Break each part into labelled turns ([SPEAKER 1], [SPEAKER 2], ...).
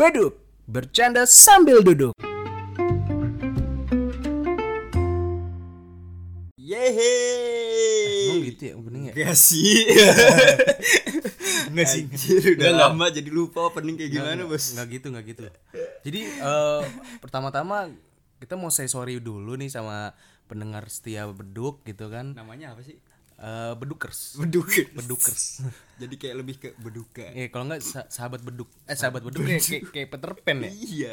[SPEAKER 1] Beduk, bercanda sambil duduk.
[SPEAKER 2] Yeay.
[SPEAKER 1] Emang gitu ya opening ya?
[SPEAKER 2] Gak sih.
[SPEAKER 1] Enggak sih.
[SPEAKER 2] Anjir, udah
[SPEAKER 1] Enggak,
[SPEAKER 2] lama jadi lupa opening kayak gimana, Bos.
[SPEAKER 1] Enggak gitu, enggak gitu. Jadi eh, pertama-tama kita mau say sorry dulu nih sama pendengar setia Beduk gitu kan.
[SPEAKER 2] Namanya apa sih?
[SPEAKER 1] Eh, bedukers.
[SPEAKER 2] Bedukers.
[SPEAKER 1] Bedukers.
[SPEAKER 2] Jadi kayak lebih ke beduka.
[SPEAKER 1] Eh kalau enggak sa- sahabat beduk. Eh sahabat beduk kayak kayak, kayak Peter Pan ya.
[SPEAKER 2] Iya.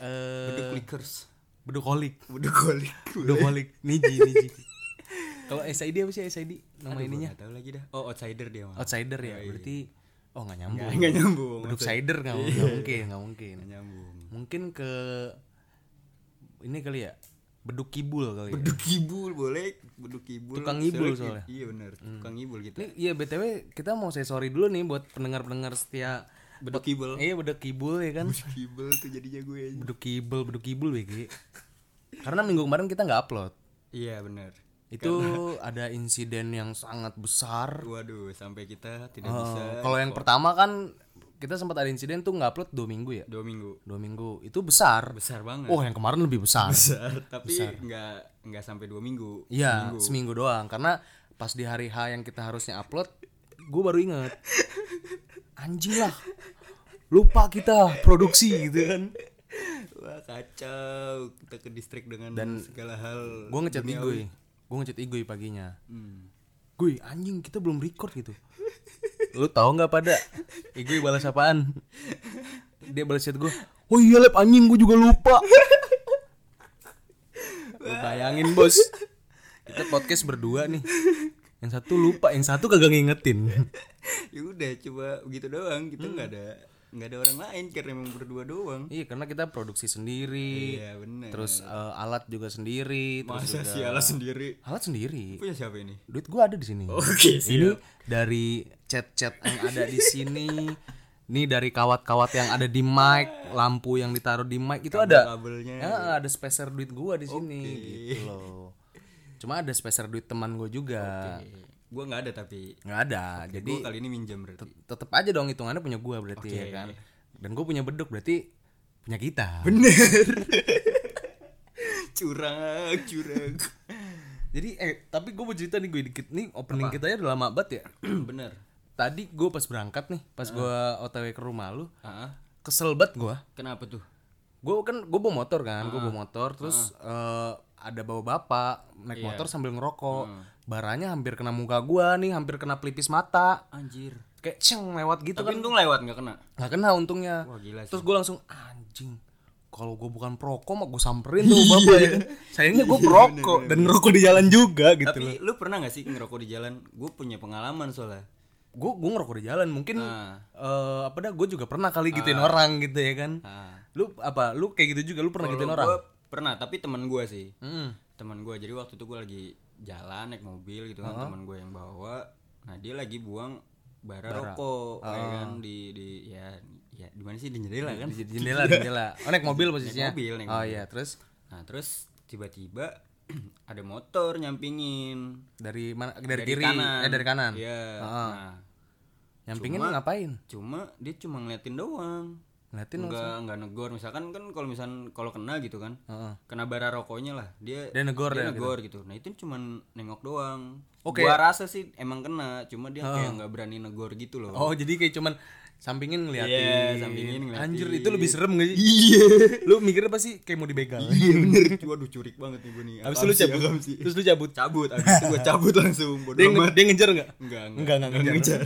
[SPEAKER 1] Eh
[SPEAKER 2] Beduk likers.
[SPEAKER 1] bedukolik.
[SPEAKER 2] Bedukolik.
[SPEAKER 1] Bedukolik. Niji, niji. Kalau SID apa sih SID nama ininya?
[SPEAKER 2] Gak tahu lagi dah. Oh, outsider dia mah.
[SPEAKER 1] Outsider ya. Berarti oh nggak nyambung.
[SPEAKER 2] Enggak nyambung.
[SPEAKER 1] Beduk cider nggak nggak mungkin, nggak mungkin.
[SPEAKER 2] Nggak nyambung.
[SPEAKER 1] Mungkin ke ini kali ya. Beduk kibul kali ya.
[SPEAKER 2] Beduk kibul boleh, beduk kibul.
[SPEAKER 1] Tukang ngibul
[SPEAKER 2] Soalnya-. Iya benar, tukang ngibul kita.
[SPEAKER 1] Ini iya BTW kita mau say sorry dulu nih buat pendengar-pendengar setia
[SPEAKER 2] Beduk kibul.
[SPEAKER 1] Iya beduk kibul ya kan.
[SPEAKER 2] Kibul tuh jadinya gue aja.
[SPEAKER 1] Beduk kibul, beduk kibul WG. Karena minggu kemarin kita nggak upload.
[SPEAKER 2] Iya benar.
[SPEAKER 1] Itu ada insiden yang sangat besar.
[SPEAKER 2] Waduh, sampai kita tidak
[SPEAKER 1] Eh,
[SPEAKER 2] bisa
[SPEAKER 1] kalau yang pertama kan kita sempat ada insiden tuh nggak upload dua minggu ya.
[SPEAKER 2] dua minggu.
[SPEAKER 1] Dua minggu itu besar.
[SPEAKER 2] Besar banget.
[SPEAKER 1] Oh yang kemarin lebih besar.
[SPEAKER 2] besar tapi nggak nggak sampai dua minggu
[SPEAKER 1] Iya seminggu doang karena pas di hari H yang kita harusnya upload, gue baru inget anjing lah lupa kita produksi gitu kan.
[SPEAKER 2] wah kacau kita ke distrik dengan dan segala hal
[SPEAKER 1] Gue ngechat Igoy, gue ngechat Igoy paginya.
[SPEAKER 2] Hmm.
[SPEAKER 1] Gue anjing kita belum record gitu. Lu tahu nggak pada? Igoy balas apaan? Dia balas chat gue. Oh iya lep anjing gue juga lupa. Lu bayangin bos. Kita podcast berdua nih. Yang satu lupa, yang satu kagak ngingetin.
[SPEAKER 2] ya udah coba begitu doang kita nggak ada nggak ada orang lain karena emang berdua doang
[SPEAKER 1] Iya karena kita produksi sendiri.
[SPEAKER 2] iya benar
[SPEAKER 1] Terus eh, alat juga sendiri. Terus
[SPEAKER 2] masa
[SPEAKER 1] juga-
[SPEAKER 2] sih alas sendiri
[SPEAKER 1] alat sendiri.
[SPEAKER 2] punya siapa ini
[SPEAKER 1] Duit gua ada di sini.
[SPEAKER 2] oke
[SPEAKER 1] Ini dari chat-chat yang ada di sini. Ini dari kawat-kawat yang ada di mic, lampu yang ditaruh di mic itu ada.
[SPEAKER 2] kabelnya
[SPEAKER 1] Ya, ada spacer duit gua di sini gitu loh. Cuma ada spacer duit teman gua juga.
[SPEAKER 2] Gua nggak ada tapi
[SPEAKER 1] nggak ada. Jadi
[SPEAKER 2] gua kali ini minjam berarti.
[SPEAKER 1] tetap aja dong hitungannya punya gua berarti ya kan. Dan gue punya beduk berarti punya kita.
[SPEAKER 2] curang curang.
[SPEAKER 1] Jadi eh tapi gue mau cerita nih gue dikit. Nih opening kita ya udah lama banget ya.
[SPEAKER 2] bener.
[SPEAKER 1] Tadi gue pas berangkat nih, pas gua OTW ke rumah lu,
[SPEAKER 2] ah
[SPEAKER 1] kesel banget gua.
[SPEAKER 2] kenapa tuh?
[SPEAKER 1] Gue kan gue bawa motor kan gue bawa motor terus eh, ada bawa bapak naik motor sambil ngerokok. Baranya hampir kena muka gua nih hampir kena pelipis mata.
[SPEAKER 2] Anjir.
[SPEAKER 1] Kayak ceng lewat gitu
[SPEAKER 2] tapi
[SPEAKER 1] kan.
[SPEAKER 2] untung lewat nggak kena?
[SPEAKER 1] Nggak kena untungnya.
[SPEAKER 2] Wah gila sih.
[SPEAKER 1] terus gue langsung anjing kalau gue bukan perokok mah gue samperin tuh bapak ya kan. Sayangnya gue perokok dan ngerokok di jalan juga gitu loh.
[SPEAKER 2] tapi lu pernah gak sih ngerokok di jalan? Gue punya pengalaman soalnya.
[SPEAKER 1] Gue gue ngerokok di jalan. Mungkin
[SPEAKER 2] Ah.
[SPEAKER 1] eh, apa dah gue juga pernah kali gituin orang gitu ya kan.
[SPEAKER 2] Ah.
[SPEAKER 1] lu apa lu kayak gitu juga? Lu pernah gituin orang
[SPEAKER 2] pernah tapi teman gue sih.
[SPEAKER 1] Hmm.
[SPEAKER 2] teman gue jadi waktu itu gue lagi jalan naik mobil gitu kan teman gue yang bawa. Nah dia lagi buang bara, rokok ya kan di di ya ya di mana sih? Di jendela kan?
[SPEAKER 1] Di jendela di jendela. Oh naik mobil posisinya?
[SPEAKER 2] mobil, naik
[SPEAKER 1] oh
[SPEAKER 2] mobil.
[SPEAKER 1] iya terus?
[SPEAKER 2] Nah terus tiba-tiba ada motor nyampingin.
[SPEAKER 1] Dari mana? Dari,
[SPEAKER 2] dari
[SPEAKER 1] kiri?
[SPEAKER 2] kanan.
[SPEAKER 1] Eh dari kanan?
[SPEAKER 2] Iya. Nah
[SPEAKER 1] nyampingin ngapain?
[SPEAKER 2] cuma dia cuma ngeliatin doang
[SPEAKER 1] ngeliatin
[SPEAKER 2] nggak nggak negor. Misalkan kan kalau misal kalau kena gitu kan
[SPEAKER 1] Heeh.
[SPEAKER 2] kena bara rokoknya lah dia
[SPEAKER 1] Dia negor
[SPEAKER 2] dia
[SPEAKER 1] ya,
[SPEAKER 2] negor gitu. nah itu cuman nengok doang.
[SPEAKER 1] Oke.
[SPEAKER 2] gua rasa sih emang kena cuma dia kayak nggak berani negor gitu loh.
[SPEAKER 1] Oh jadi kayak cuman sampingin ngeliatin.
[SPEAKER 2] Iya, sampingin ngeliatin.
[SPEAKER 1] anjir itu lebih serem gak sih?
[SPEAKER 2] Iya.
[SPEAKER 1] Lu mikirnya pasti kayak mau dibegal.
[SPEAKER 2] Iya bener. Waduh curik banget nih gua nih.
[SPEAKER 1] Habis itu lu
[SPEAKER 2] sih,
[SPEAKER 1] cabut.
[SPEAKER 2] sih?
[SPEAKER 1] terus lu cabut?
[SPEAKER 2] Cabut abis itu gua cabut langsung. Bodo
[SPEAKER 1] dia, nge- dia ngejar nggak?
[SPEAKER 2] Enggak
[SPEAKER 1] enggak enggak ngejar.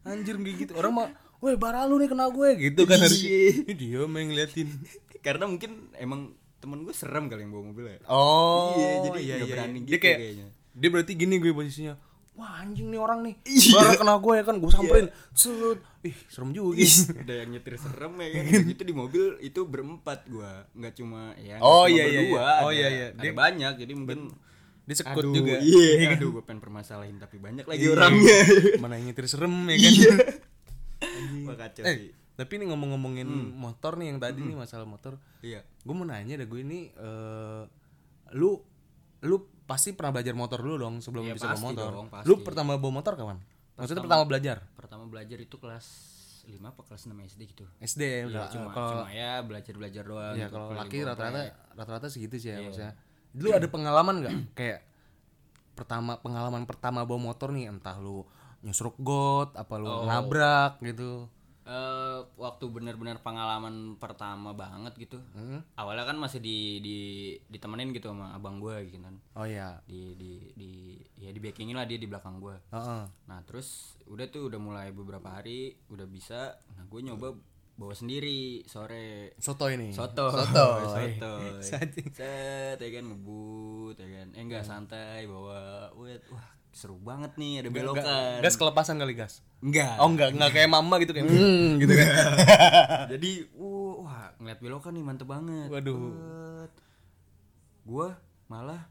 [SPEAKER 1] anjir kayak gitu orang mah weh bara lu nih kena gue gitu kan harus
[SPEAKER 2] Iya.
[SPEAKER 1] Dia main ngeliatin.
[SPEAKER 2] Karena mungkin emang temen gue serem kali yang bawa mobil ya.
[SPEAKER 1] Oh
[SPEAKER 2] Iya, jadi nggak berani
[SPEAKER 1] dia
[SPEAKER 2] gitu
[SPEAKER 1] kayak
[SPEAKER 2] kayaknya.
[SPEAKER 1] dia berarti gini gue posisinya. Wah anjing nih orang nih.
[SPEAKER 2] Iya.
[SPEAKER 1] bara kena gue ya kan gue samperin. Set. Ih serem juga. Gitu
[SPEAKER 2] ada yang nyetir serem ya kan. Itu di mobil itu berempat gua. Nggak cuma ya
[SPEAKER 1] Oh,
[SPEAKER 2] cuma
[SPEAKER 1] iya, iya,
[SPEAKER 2] berdua,
[SPEAKER 1] iya. Oh,
[SPEAKER 2] ada-
[SPEAKER 1] iya, iya.
[SPEAKER 2] ada
[SPEAKER 1] Dia-
[SPEAKER 2] banyak. Jadi mungkin
[SPEAKER 1] disekut
[SPEAKER 2] aduh,
[SPEAKER 1] juga.
[SPEAKER 2] iya. Aduh gue pengen permasalahin tapi banyak lagi
[SPEAKER 1] Iya.
[SPEAKER 2] orangnya.
[SPEAKER 1] Mana yang nyetir serem ya kan
[SPEAKER 2] Wah, kacau
[SPEAKER 1] eh
[SPEAKER 2] sih.
[SPEAKER 1] tapi ini ngomong-ngomongin motor nih yang tadi nih masalah motor.
[SPEAKER 2] Iya.
[SPEAKER 1] Gue mau nanya deh gue ini eh lu lu pasti pernah belajar motor dulu dong sebelum
[SPEAKER 2] Iya,
[SPEAKER 1] bisa bawa motor.
[SPEAKER 2] dong, pasti.
[SPEAKER 1] lu pertama bawa motor kapan? Maksudnya pertama belajar?
[SPEAKER 2] pertama belajar itu kelas 5 apa kelas 6 SD gitu.
[SPEAKER 1] SD
[SPEAKER 2] Iya,
[SPEAKER 1] udah
[SPEAKER 2] cuma,
[SPEAKER 1] kalau
[SPEAKER 2] cuma ya belajar belajar doang
[SPEAKER 1] ya
[SPEAKER 2] gitu,
[SPEAKER 1] kalau laki rata-rata rata-rata segitu sih ya
[SPEAKER 2] Iya.
[SPEAKER 1] maksudnya. Dulu ada pengalaman nggak? Kayak pertama pengalaman pertama bawa motor nih entah lu nyusruk got apa lu
[SPEAKER 2] Oh.
[SPEAKER 1] nabrak gitu
[SPEAKER 2] Eh, waktu benar-benar pengalaman pertama banget gitu.
[SPEAKER 1] Hmm?
[SPEAKER 2] awalnya kan masih di di ditemenin gitu sama abang gue gitu kan.
[SPEAKER 1] Oh ya
[SPEAKER 2] di di di ya di backingin lah dia di belakang gue
[SPEAKER 1] Heeh.
[SPEAKER 2] nah terus udah tuh udah mulai beberapa hari udah bisa. Nah gue nyoba bawa sendiri sore.
[SPEAKER 1] Soto ini?
[SPEAKER 2] Soto.
[SPEAKER 1] Soto.
[SPEAKER 2] Soto.
[SPEAKER 1] Anjing.
[SPEAKER 2] set ya kan ngebut ya kan. Eh enggak santai bawa. Wet wah seru banget nih ada belokan.
[SPEAKER 1] Gas kelepasan kali gas?
[SPEAKER 2] Enggak
[SPEAKER 1] oh enggak enggak kayak mama gitu kayak hmm, gitu kan?
[SPEAKER 2] Jadi uh, wah ngeliat belokan nih mantep banget.
[SPEAKER 1] Waduh.
[SPEAKER 2] Wet. gua malah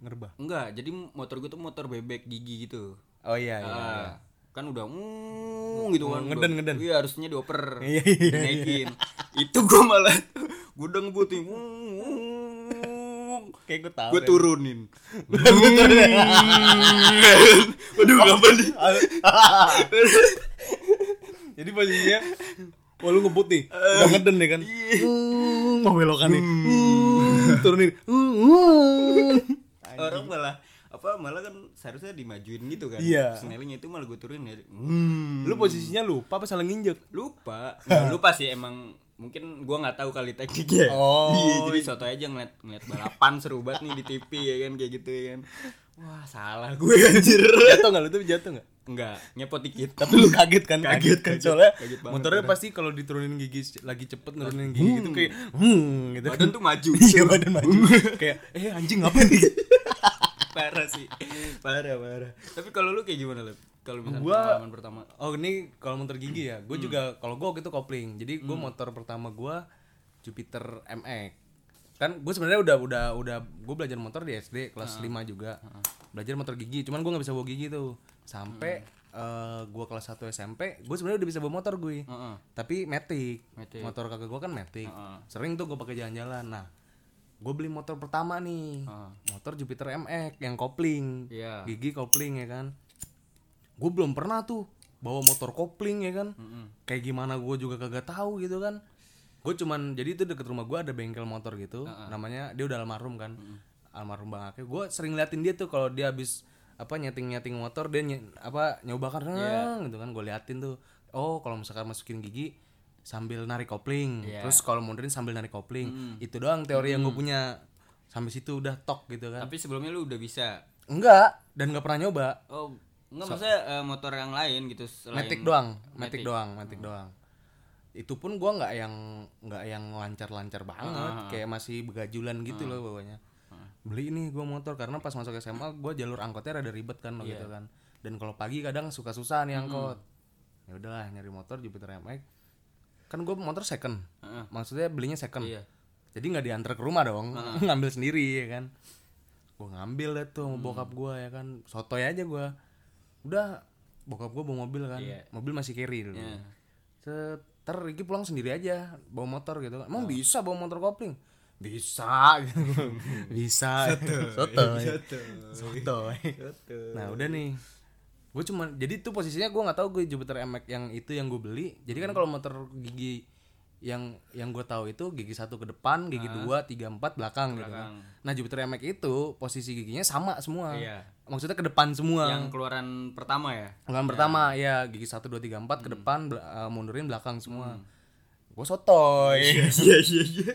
[SPEAKER 1] ngerbah?
[SPEAKER 2] Enggak jadi motor gue tuh motor bebek gigi gitu.
[SPEAKER 1] Oh iya iya,
[SPEAKER 2] Ah,
[SPEAKER 1] iya.
[SPEAKER 2] kan udah mm, gitu kan.
[SPEAKER 1] Ngeden,
[SPEAKER 2] udah-
[SPEAKER 1] ngeden.
[SPEAKER 2] iya harusnya dioper.
[SPEAKER 1] Iya, iya,
[SPEAKER 2] dinaikin. itu gue malah udah ngebutin
[SPEAKER 1] kayak gue tahu
[SPEAKER 2] gue
[SPEAKER 1] deh.
[SPEAKER 2] turunin. Waduh apa nih
[SPEAKER 1] jadi posisinya Wah lu ngebut nih, udah ngeden nih kan. Hmm, Mau belokan nih. Hmm, Turunin. Hmm.
[SPEAKER 2] orang malah apa malah kan seharusnya dimajuin gitu kan.
[SPEAKER 1] Iya.
[SPEAKER 2] Snellingnya itu malah gue turunin. Ya hmm.
[SPEAKER 1] Lu posisinya lupa apa salah nginjek?
[SPEAKER 2] lupa. Nggak lupa sih emang mungkin gua nggak tahu kali tekniknya.
[SPEAKER 1] Oh,
[SPEAKER 2] iya, jadi soto aja ngeliat ngeliat balapan seru banget nih di TV ya kan kayak gitu ya kan. Wah salah gue anjir.
[SPEAKER 1] Jatuh gak lu tuh? Jatuh gak?
[SPEAKER 2] enggak nyepot dikit.
[SPEAKER 1] Tapi lu kaget kan?
[SPEAKER 2] Kaget,
[SPEAKER 1] kan
[SPEAKER 2] kaget.
[SPEAKER 1] Soalnya
[SPEAKER 2] Kaget banget,
[SPEAKER 1] motornya pasti kalau diturunin gigi lagi cepet nurunin gigi gitu kayak hmm gitu.
[SPEAKER 2] Badan tuh maju.
[SPEAKER 1] Iya badan maju. Kayak eh anjing apa nih?
[SPEAKER 2] parah sih. Parah parah. Tapi kalau lu kayak gimana lu kalau misalnya
[SPEAKER 1] Gua-
[SPEAKER 2] pengalaman pertama
[SPEAKER 1] Oh ini kalau motor gigi ya, gue juga kalau gue gitu kopling. Jadi gue motor pertama gue Jupiter MX. Kan gue sebenarnya udah udah udah gue belajar motor di SD kelas 5 juga. Belajar motor gigi, cuman gue nggak bisa bawa gigi tuh. Sampai eh, gue kelas 1 SMP, gue sebenarnya udah bisa bawa motor gue.
[SPEAKER 2] Heeh.
[SPEAKER 1] Tapi Matic.
[SPEAKER 2] Matic.
[SPEAKER 1] Motor kakak gue kan Matic.
[SPEAKER 2] Heeh.
[SPEAKER 1] Sering tuh gue pakai jalan-jalan. Nah, gue beli motor pertama nih.
[SPEAKER 2] Heeh.
[SPEAKER 1] Motor Jupiter MX yang kopling.
[SPEAKER 2] Iya.
[SPEAKER 1] Gigi kopling ya kan gue belum pernah tuh bawa motor kopling ya kan?
[SPEAKER 2] Mm-mm.
[SPEAKER 1] kayak gimana gue juga kagak tahu gitu kan. Gue cuman jadi itu deket rumah gue ada bengkel motor gitu namanya dia udah almarhum kan. Almarhum bang Ake. Gue sering liatin dia tuh kalau dia habis apa nyeting nyeting motor dia nye- apa nyoba kan "Reng," gitu kan gue liatin tuh. Oh kalau misalkan masukin gigi sambil narik kopling.
[SPEAKER 2] Iya.
[SPEAKER 1] terus kalau mundurin sambil narik kopling. Itu doang teori yang gue punya. Sampai situ udah tok gitu kan.
[SPEAKER 2] Tapi sebelumnya lu udah bisa?
[SPEAKER 1] Enggak dan nggak pernah nyoba.
[SPEAKER 2] Oh enggak maksudnya eh, motor yang lain gitu selain
[SPEAKER 1] Matic doang, Matic doang, Matic doang. Itu pun gua nggak yang nggak yang lancar-lancar banget, kayak masih begajulan gitu loh bawahnya. Beli nih gua motor karena pas masuk SMA gua jalur angkotnya rada ribet kan waktu gitu kan. Dan kalau pagi kadang suka susah nih angkot. Ya udahlah nyari motor Jupiter MX. Kan gua motor second.
[SPEAKER 2] Heeh.
[SPEAKER 1] Maksudnya belinya second.
[SPEAKER 2] Iya.
[SPEAKER 1] Jadi nggak diantar ke rumah dong, ngambil sendiri ya kan. Gua ngambil deh tuh sama bokap gua ya kan, sotoy aja gua. Udah bokap gua bawa mobil kan,
[SPEAKER 2] Iya.
[SPEAKER 1] mobil masih carry dulu.
[SPEAKER 2] Iya.
[SPEAKER 1] Set, Ntar Ricky pulang sendiri aja bawa motor gitu kan. Emang bisa bawa motor kopling? Bisa gitu. bisa. Soto. Soto. Nah, udah nih. Gue cuma jadi tuh posisinya gue nggak tahu gue Jupiter MX yang itu yang gue beli. Jadi kan kalau motor gigi yang yang gue tahu itu gigi satu ke depan, gigi dua, tiga, empat belakang, gitu kan. Nah Jupiter MX itu posisi giginya sama semua.
[SPEAKER 2] Iya.
[SPEAKER 1] Maksudnya ke depan semua.
[SPEAKER 2] yang keluaran pertama ya
[SPEAKER 1] Yang pertama ya gigi 1 2 3 4 ke depan bel- eh, mundurin belakang semua. Gue sotoy.
[SPEAKER 2] iya iya iya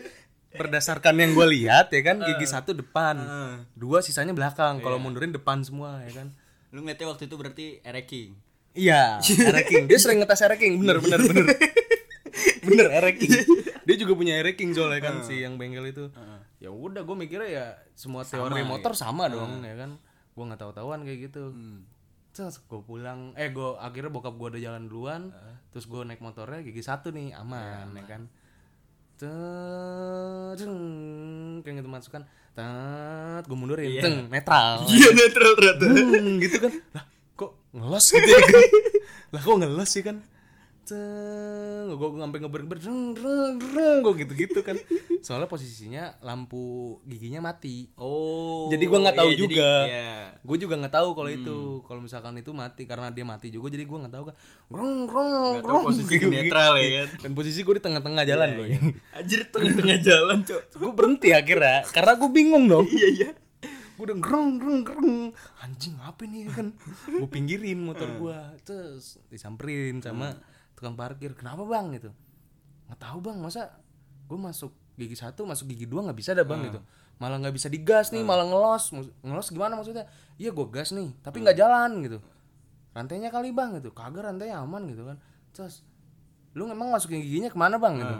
[SPEAKER 1] Berdasarkan yang gue lihat ya kan gigi satu depan, dua sisanya belakang. Kalau mundurin depan semua ya kan.
[SPEAKER 2] lu ngeliatnya waktu itu berarti ereking
[SPEAKER 1] Iya, Ereking. Dia sering ngetes Ereking, bener bener bener. bener. Ereking. Dia juga punya Ereking soalnya kan si yang bengkel itu. Ya udah gue mikirnya ya semua teori motor sama dong ya kan. Gue nggak tahu-tahuan kayak gitu. Terus gue pulang, eh gue akhirnya bokap gue udah jalan duluan, terus gue naik motornya gigi satu nih aman, ya kan. Teng, kayak gitu masukkan, tet, gue mundurin, teng, netral.
[SPEAKER 2] iya netral ternyata.
[SPEAKER 1] Hmm, gitu kan. Lah kok ngelos gitu ya kan? Lah kok ngelos sih kan gue gue sampai ngeber ngeber reng reng reng gue gitu gitu kan soalnya posisinya lampu giginya mati
[SPEAKER 2] Oh.
[SPEAKER 1] Jadi gua nggak tahu
[SPEAKER 2] iya, jadi-
[SPEAKER 1] juga.
[SPEAKER 2] iya.
[SPEAKER 1] gue juga nggak tahu kalau itu kalau misalkan itu mati karena dia mati juga jadi gue nggak tahu kan grong grong
[SPEAKER 2] Nggak tahu
[SPEAKER 1] grong
[SPEAKER 2] posisi
[SPEAKER 1] gitu.
[SPEAKER 2] netral ya kan.
[SPEAKER 1] dan posisi gue di tengah-tengah jalan
[SPEAKER 2] Iya,
[SPEAKER 1] loh
[SPEAKER 2] iya. Anjir tengah-tengah jalan, Cok.
[SPEAKER 1] gue berhenti akhirnya karena gue bingung dong
[SPEAKER 2] Iya, iya.
[SPEAKER 1] gue udah grong grong grong anjing apa nih kan gue pinggirin motor gue terus disamperin sama tukang parkir. Kenapa bang? Gitu. Nggak tahu bang. Masa gue masuk gigi satu masuk gigi dua nggak bisa ada bang gitu. Malah nggak bisa digas nih malah ngelos. Ngelos gimana maksudnya? Iya gue gas nih tapi nggak jalan gitu. Rantainya kali bang gitu. Kagak rantainya aman gitu kan. Terus lu emang masukin giginya ke mana bang? Gitu.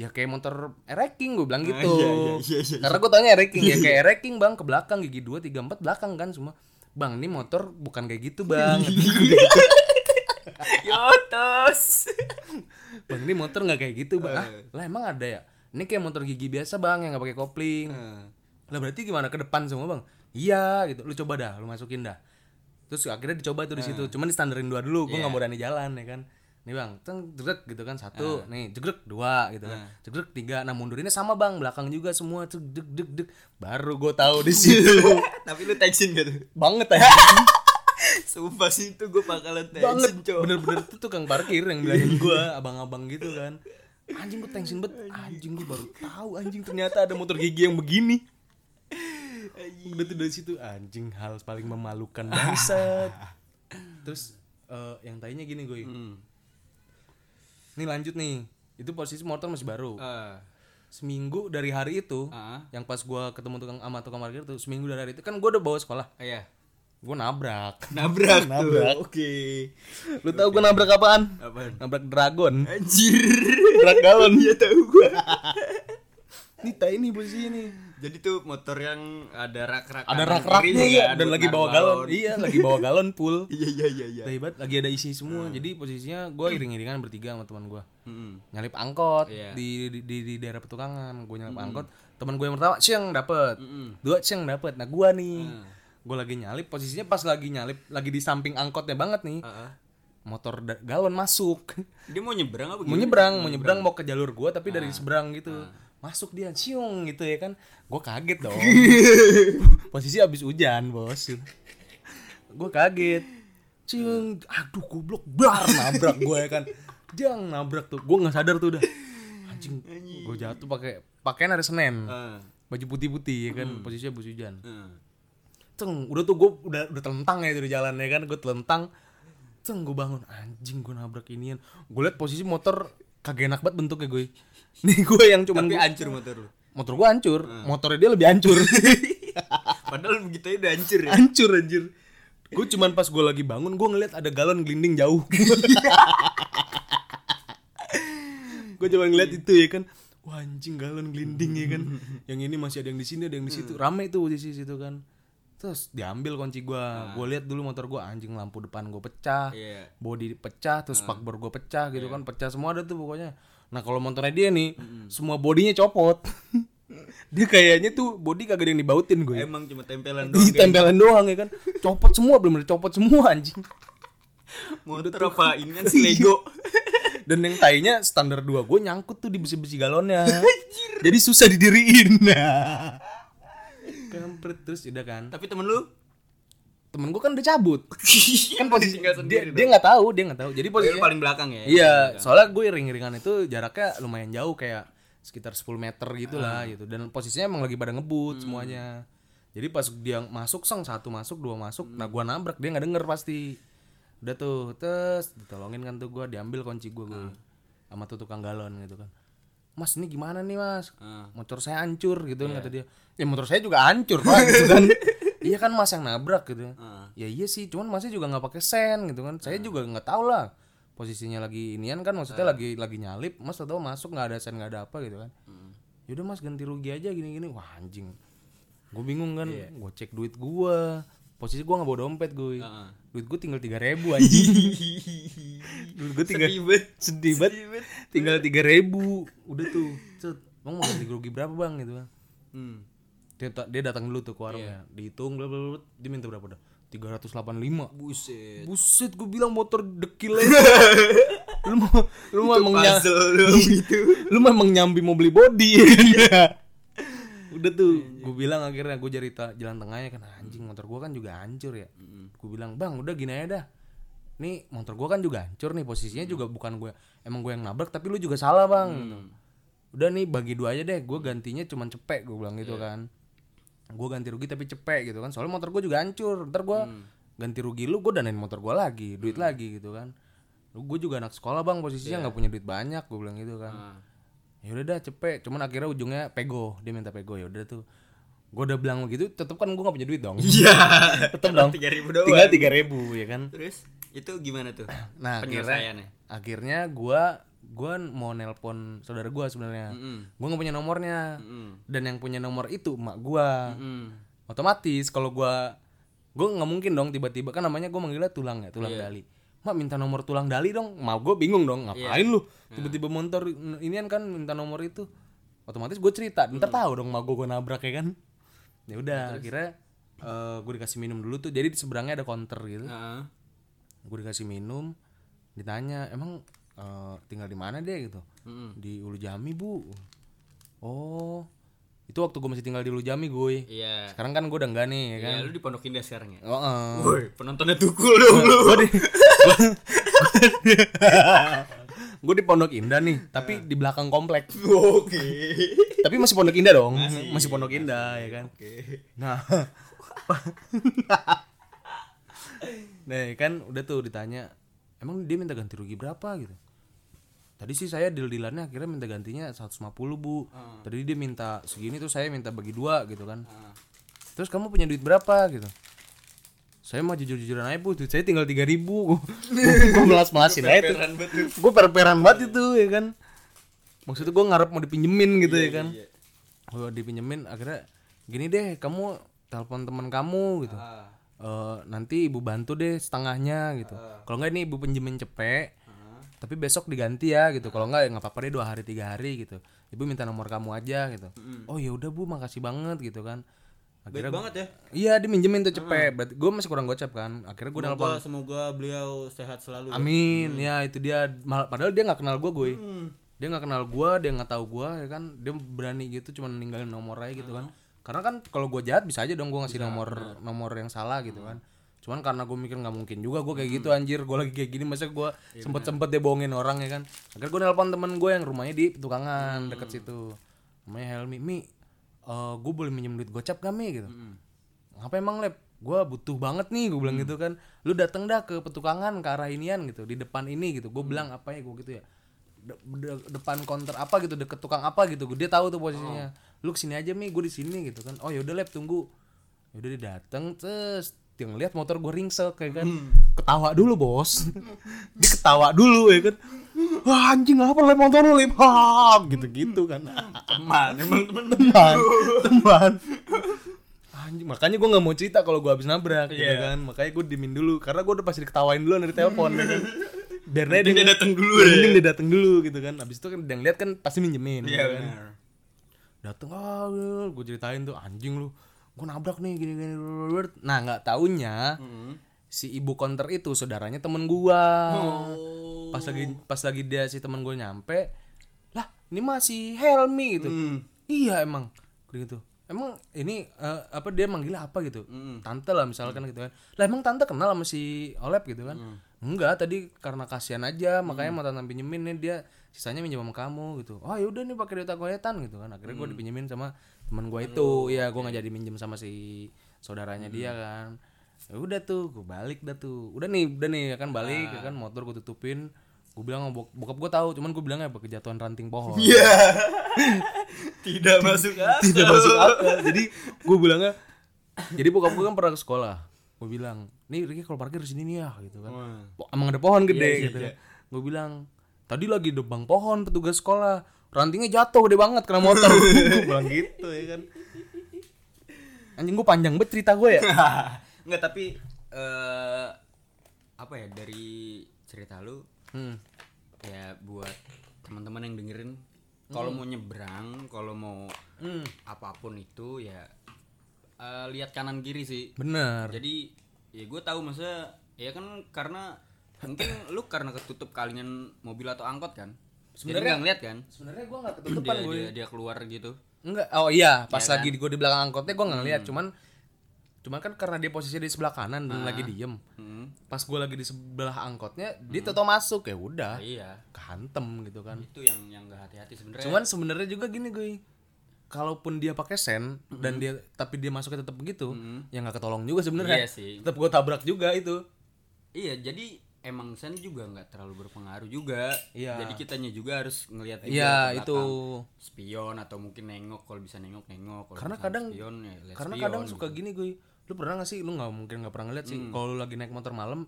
[SPEAKER 1] Ya kayak motor ereking gue bilang gitu.
[SPEAKER 2] iya, iya, iya, iya.
[SPEAKER 1] karena gue tanya ereking ya. Kayak ereking bang ke belakang gigi dua tiga empat belakang kan semua. Bang ini motor bukan kayak gitu bang
[SPEAKER 2] Yotos.
[SPEAKER 1] bang ini motor nggak kayak gitu bang. Ah, lah emang ada ya? Ini kayak motor gigi biasa bang yang nggak pakai kopling. Lah berarti gimana? Ke depan semua bang? Iya gitu. Lu coba dah lu masukin dah. Terus akhirnya dicoba tuh di situ. Cuman di standarin dua dulu gue nggak mau berani jalan ya kan? Nih bang teng jegrek gitu kan satu. Nih jegrek dua gitu kan. Jegrek tiga. Nah mundurinnya sama bang belakang juga semua. Deg deg deg. Baru gue tahu di situ.
[SPEAKER 2] Tapi lu teksin gak tuh?
[SPEAKER 1] banget aja
[SPEAKER 2] Sumpah sih itu gue bakalan
[SPEAKER 1] banget.
[SPEAKER 2] teksin, Cok.
[SPEAKER 1] bener-bener tuh tukang parkir yang bilangin gue abang-abang gitu kan. Anjing gue tensin bet anjing. Gue baru tahu anjing ternyata ada motor gigi yang begini. Udah tuh dari situ anjing hal paling memalukan bangsat. Terus eh, yang tanya gini gue
[SPEAKER 2] Hmm.
[SPEAKER 1] nih lanjut nih. Itu posisi motor masih baru.
[SPEAKER 2] Ah.
[SPEAKER 1] seminggu dari hari itu
[SPEAKER 2] Ah.
[SPEAKER 1] yang pas gue ketemu tukang ama tukang parkir tuh seminggu dari hari itu kan gue udah bawa sekolah.
[SPEAKER 2] Iya.
[SPEAKER 1] Gue nabrak.
[SPEAKER 2] Nabrak,
[SPEAKER 1] Nabrak.
[SPEAKER 2] Oke.
[SPEAKER 1] lu tahu gue nabrak apaan?
[SPEAKER 2] Apaan?
[SPEAKER 1] nabrak dragon.
[SPEAKER 2] Anjir.
[SPEAKER 1] nabrak galon.
[SPEAKER 2] Iya tahu gua.
[SPEAKER 1] Nita ini posisi ini.
[SPEAKER 2] Jadi tuh motor yang ada rak-rak
[SPEAKER 1] ada rak-raknya ya
[SPEAKER 2] kan,
[SPEAKER 1] dan lagi bawa galon. iya lagi bawa galon full.
[SPEAKER 2] Iya iya iya iya.
[SPEAKER 1] hebat lagi ada isi semua. Jadi posisinya gue iring-iringan bertiga sama teman gue
[SPEAKER 2] Mm-mm.
[SPEAKER 1] nyalip angkot
[SPEAKER 2] Iya.
[SPEAKER 1] di, di, di di daerah petukangan. Gue nyalip angkot. Teman gue yang pertama siang dapet. Dua siang dapet. Nah gue nih gue lagi nyalip posisinya pas lagi nyalip lagi di samping angkotnya banget nih.
[SPEAKER 2] Ah, ah.
[SPEAKER 1] motor galon masuk.
[SPEAKER 2] Dia mau nyebrang apa
[SPEAKER 1] mau nyebrang mau nyebrang mau ke jalur gue tapi dari seberang gitu. Masuk dia ciung gitu ya kan. Gue kaget dong. Posisi abis hujan bos. Gue kaget. Ciung aduh goblok bar nabrak gue ya kan. Jang nabrak tuh. Gue nggak sadar tuh udah. Anjing gue jatuh pakai pakaian hari senin.
[SPEAKER 2] Ah.
[SPEAKER 1] baju putih putih ya kan posisinya abis hujan.
[SPEAKER 2] Ah.
[SPEAKER 1] Ceng. Udah tuh gue udah udah telentang ya itu di jalan ya kan gue telentang. Ceng gue bangun. Anjing gue nabrak inian. Gue liat posisi motor kagak enak banget bentuknya gue nih gue yang cuman
[SPEAKER 2] Tapi
[SPEAKER 1] gua-
[SPEAKER 2] hancur motor lu.
[SPEAKER 1] motor gue hancur. Motornya dia lebih hancur.
[SPEAKER 2] Padahal begitu aja udah hancur ya.
[SPEAKER 1] hancur anjir. Gue cuman pas gue lagi bangun gue ngeliat ada galon gelinding jauh. Gue cuma ngeliat itu ya kan. Wah anjing galon gelinding ya kan. Yang ini masih ada yang di sini ada yang di situ. Rame tuh di situ kan terus diambil kunci gue gue lihat dulu motor gue anjing lampu depan gue pecah
[SPEAKER 2] Iya.
[SPEAKER 1] body pecah terus spakbor gue pecah gitu kan pecah semua ada tuh pokoknya. Nah kalau motornya dia nih semua bodinya copot. Dia kayaknya tuh body kagak ada yang dibautin gue
[SPEAKER 2] Emang cuma tempelan doang.
[SPEAKER 1] tempelan doang ya kan. Copot semua belum copot semua anjing.
[SPEAKER 2] Motor apa? Ini kan si Lego.
[SPEAKER 1] dan yang tainya standar dua gue nyangkut tuh di besi-besi galonnya. Jadi susah didiriin. nah kampret terus udah kan?
[SPEAKER 2] Tapi temen lu?
[SPEAKER 1] Temen gue kan udah cabut. Kan posisi dia
[SPEAKER 2] sendiri
[SPEAKER 1] dia nggak tahu dia nggak tahu. Jadi
[SPEAKER 2] Oh,
[SPEAKER 1] posisi
[SPEAKER 2] paling belakang ya.
[SPEAKER 1] iya soalnya gue iring-iringan itu jaraknya lumayan jauh kayak sekitar 10 meter gitu lah gitu. Dan posisinya emang lagi pada ngebut semuanya. Jadi pas dia masuk seng satu masuk dua masuk nah gua nabrak dia nggak denger pasti. Udah tuh terus ditolongin kan tuh gua diambil kunci gua gue sama tuh tukang galon gitu kan mas ini gimana nih mas?
[SPEAKER 2] Ah.
[SPEAKER 1] motor saya hancur gitu kan kata dia. Ya motor saya juga hancur pak gitu kan. Iya kan mas yang nabrak gitu.
[SPEAKER 2] Ah.
[SPEAKER 1] ya iya sih cuman masnya juga nggak pakai sen gitu kan. Saya juga nggak tahu lah posisinya lagi inian kan maksudnya lagi lagi nyalip mas atau masuk nggak ada sen nggak ada apa gitu kan. Yaudah mas ganti rugi aja gini gini wah anjing. Gue bingung kan gue cek duit gue posisi gue nggak bawa dompet gue
[SPEAKER 2] Ah.
[SPEAKER 1] duit gue tinggal tiga ribu anjing. Duit gue tinggal
[SPEAKER 2] Sedih banget.
[SPEAKER 1] sedih banget. Tinggal tiga ribu. Udah tuh. Cet. Bang mau ganti rugi berapa bang? Gitu kan
[SPEAKER 2] Hmm.
[SPEAKER 1] dia, dia datang dulu tuh ke warungnya. Dihitung bla bla bla dia minta berapa dah? 385
[SPEAKER 2] buset.
[SPEAKER 1] Buset gue bilang motor dekil aja. Lu mau Lu mau emang Lu. Memang nyambi mau beli body. Ya Udah tuh. Gue bilang akhirnya gue cari ta- jalan tengahnya kan Anjing motor gue kan juga hancur ya. Gue bilang bang udah gini aja dah. Nih motor gue kan juga hancur nih Posisinya juga bukan gue Emang gue yang nabrak tapi lu juga salah bang gitu. Udah nih bagi dua aja deh Gue gantinya cuman cepek gue bilang gitu kan. Gue ganti rugi tapi cepet gitu kan. Soalnya motor gue juga hancur ntar gue ganti rugi lu gue danain motor gue lagi duit lagi gitu kan. Lu gue juga anak sekolah bang posisinya nggak punya duit banyak gue bilang gitu kan ya udah dah cepet. Cuman akhirnya ujungnya pego. Dia minta pego ya udah tuh. Gue udah bilang begitu tetep kan gue gak punya duit dong.
[SPEAKER 2] Iya.
[SPEAKER 1] Tetep dong.
[SPEAKER 2] Tiga ribu doang.
[SPEAKER 1] Tinggal tiga ribu ya kan?
[SPEAKER 2] Terus itu gimana tuh
[SPEAKER 1] nah akhirnya akhirnya gue gue mau nelpon saudara gue sebenarnya.
[SPEAKER 2] Mm-mm.
[SPEAKER 1] gue nggak punya nomornya.
[SPEAKER 2] Mm-mm.
[SPEAKER 1] dan yang punya nomor itu emak gue
[SPEAKER 2] Mm.
[SPEAKER 1] otomatis kalau gua gua nggak mungkin dong tiba-tiba. Kan namanya gua manggilnya tulang ya tulang dali mak minta nomor tulang dali dong. Mau gue bingung dong ngapain lu? Tiba-tiba motor ini kan minta nomor itu. Otomatis gue cerita ntar tahu dong mau gue gue nabrak ya kan? Ya udah akhirnya eh gue dikasih minum dulu tuh. Jadi di seberangnya ada counter gitu.
[SPEAKER 2] Heeh.
[SPEAKER 1] gue dikasih minum ditanya emang eh, tinggal di mana deh? Gitu.
[SPEAKER 2] Mm-mm.
[SPEAKER 1] di Ulu Jami bu. Oh itu waktu gue masih tinggal di Ulu Jami gue
[SPEAKER 2] iya.
[SPEAKER 1] Sekarang kan gue udah enggak nih ya kan?
[SPEAKER 2] ya lu di Pondok Indah sekarang ya?
[SPEAKER 1] Oh, eh.
[SPEAKER 2] Woi, penontonnya tukul dong lu.
[SPEAKER 1] gue di gue di Pondok Indah nih tapi di belakang komplek.
[SPEAKER 2] Oke.
[SPEAKER 1] tapi masih Pondok Indah dong. Masih, Pondok Indah ya kan?
[SPEAKER 2] Oke.
[SPEAKER 1] nah. Nah kan udah tuh ditanya emang dia minta ganti rugi berapa? gitu tadi sih saya deal dealannya akhirnya minta gantinya 150 bu. Tadi dia minta segini tuh saya minta bagi dua gitu kan. Terus kamu punya duit berapa gitu. Saya mau jujur-jujuran aja bu. Duit saya tinggal tiga ribu. Gue melas-melasin aja
[SPEAKER 2] betul.
[SPEAKER 1] gue per-peran banget itu ya kan. Maksudnya gue ngarep mau dipinjemin gitu ya kan.
[SPEAKER 2] iya.
[SPEAKER 1] gue dipinjemin akhirnya gini deh kamu telepon teman kamu gitu.
[SPEAKER 2] Ah.
[SPEAKER 1] Eh, nanti ibu bantu deh setengahnya gitu. Kalau nggak ini ibu pinjemin cepet. Tapi besok diganti ya gitu kalau nggak ya nggak apa-apa deh dua hari tiga hari gitu ibu minta nomor kamu aja gitu oh ya udah bu makasih banget gitu kan
[SPEAKER 2] Baik
[SPEAKER 1] akhirnya
[SPEAKER 2] banget ya.
[SPEAKER 1] iya diminjemin tuh cepet berarti gue masih kurang gocap kan akhirnya gue nelpon
[SPEAKER 2] Semoga, beliau sehat selalu. ya.
[SPEAKER 1] Amin, ya itu dia. Mal- Padahal dia nggak kenal gue, gue.
[SPEAKER 2] Hmm.
[SPEAKER 1] Dia nggak kenal gue, dia nggak tahu gue, ya kan. Dia berani gitu, cuma ninggalin nomor aja gitu kan. Karena kan kalau gue jahat bisa aja dong gue ngasih nomor nomor yang salah gitu kan. Cuman karena gue mikir nggak mungkin juga gue kayak gitu anjir. Gue lagi kayak gini masa gue sempet sempet dia bohongin orang ya kan. Akhirnya gue nelpon temen gue yang rumahnya di petukangan deket situ. Namanya Helmi, Mi, eh gue boleh minjem duit gocap gak Mi gitu. Ngapa emang lab? Gua butuh banget nih, gue bilang gitu kan. Lu dateng dah ke petukangan ke arah inian gitu, di depan ini gitu. Gue bilang apa ya gue gitu ya. De- de- depan counter apa gitu, deket tukang apa gitu. Dia tahu tuh posisinya. Lu ke sini aja mi, gue di sini gitu kan. Oh yaudah lab tunggu. Yaudah dia dateng, terus dia ngeliat motor gue ringsek kayak kan. Ketawa dulu bos. dia ketawa dulu ya kan. Wah anjing apa lab motor lu lab? Ha, gitu-gitu kan.
[SPEAKER 2] Teman, emang teman.
[SPEAKER 1] teman teman anjing makanya gue nggak mau cerita kalau gue habis nabrak gitu
[SPEAKER 2] Iya.
[SPEAKER 1] kan makanya gue dimin dulu karena gue udah pasti diketawain dulu dari telepon ya kan biar dia
[SPEAKER 2] Dia datang dulu
[SPEAKER 1] ya. mending dia datang dulu gitu kan abis itu kan yang lihat kan pasti minjemin
[SPEAKER 2] Iya
[SPEAKER 1] gitu kan dateng ah gue ceritain tuh anjing lu gue nabrak nih gini gini nah nggak taunya
[SPEAKER 2] Hmm.
[SPEAKER 1] si ibu konter itu saudaranya temen gua.
[SPEAKER 2] Oh.
[SPEAKER 1] pas lagi pas lagi dia si temen gue nyampe lah ini masih Helmi gitu.
[SPEAKER 2] Hmm.
[SPEAKER 1] iya emang. Gitu. Emang ini eh, apa dia manggilnya apa gitu?
[SPEAKER 2] Mm.
[SPEAKER 1] tante lah misalkan gitu kan. Lah emang tante kenal sama si Olep gitu kan? Enggak tadi karena kasihan aja makanya mau tante pinjemin nih dia sisanya minjem sama kamu gitu. Oh yaudah nih pakai duit goyetan gitu kan. Akhirnya gue dipinjemin sama temen gue itu. Ya gue nggak jadi minjem sama si saudaranya dia kan. Ya udah tuh gue balik dah tuh. Udah nih udah nih ya kan balik ya kan motor gue tutupin. Gue bilang bok- bokap gue tahu cuman gue bilangnya apa? Kejatuhan ranting pohon.
[SPEAKER 2] Iya. Tidak masuk akal.
[SPEAKER 1] tidak masuk akal. Jadi gue bilangnya jadi bokap gue kan pernah ke sekolah. Gue bilang nih Ricky kalau parkir di sini nih ya gitu kan. Po- emang ada pohon gede
[SPEAKER 2] Iya, iya,
[SPEAKER 1] gitu
[SPEAKER 2] iya.
[SPEAKER 1] gue bilang tadi lagi debang pohon petugas sekolah rantingnya jatuh gede banget kena motor gue bilang gitu ya kan anjing gue panjang banget cerita gue ya
[SPEAKER 2] Enggak tapi eh apa ya dari cerita lu
[SPEAKER 1] hmm.
[SPEAKER 2] ya buat teman-teman yang dengerin kalau mau nyebrang, kalau mau
[SPEAKER 1] Hmm.
[SPEAKER 2] apa pun itu ya eh, lihat kanan kiri sih.
[SPEAKER 1] bener
[SPEAKER 2] Jadi ya gue tahu maksudnya ya kan karena mungkin lu karena ketutup kalingan mobil atau angkot kan sebenarnya nggak ngeliat kan?
[SPEAKER 1] sebenarnya gue nggak ketutupan
[SPEAKER 2] dia,
[SPEAKER 1] gue
[SPEAKER 2] dia, dia keluar gitu.
[SPEAKER 1] Enggak oh iya pas
[SPEAKER 2] Iya
[SPEAKER 1] lagi gue di belakang angkotnya gue nggak ngeliat cuman cuman kan karena dia posisinya di sebelah kanan dan lagi diem.
[SPEAKER 2] Hmm.
[SPEAKER 1] pas gue lagi di sebelah angkotnya dia tetap masuk ya udah.
[SPEAKER 2] Nah, iya.
[SPEAKER 1] Kehantem gitu kan.
[SPEAKER 2] Itu yang yang gak hati-hati sebenarnya.
[SPEAKER 1] Cuman sebenarnya juga gini gue kalaupun dia pakai sen dan dia tapi dia masuknya tetap begitu ya nggak ketolong juga sebenarnya.
[SPEAKER 2] Iya sih.
[SPEAKER 1] tetap gue tabrak juga itu.
[SPEAKER 2] Iya jadi emang sen juga nggak terlalu berpengaruh juga.
[SPEAKER 1] Iya.
[SPEAKER 2] jadi kitanya juga harus ngelihat
[SPEAKER 1] Iya, itu.
[SPEAKER 2] spion atau mungkin nengok kalau bisa nengok nengok. Kalau
[SPEAKER 1] Karena kadang-
[SPEAKER 2] spion, ya
[SPEAKER 1] karena
[SPEAKER 2] spion,
[SPEAKER 1] kadang
[SPEAKER 2] gitu.
[SPEAKER 1] suka gini gue lu pernah gak sih? Lu nggak mungkin nggak pernah ngeliat sih.
[SPEAKER 2] Hmm.
[SPEAKER 1] kalau lu lagi naik motor malam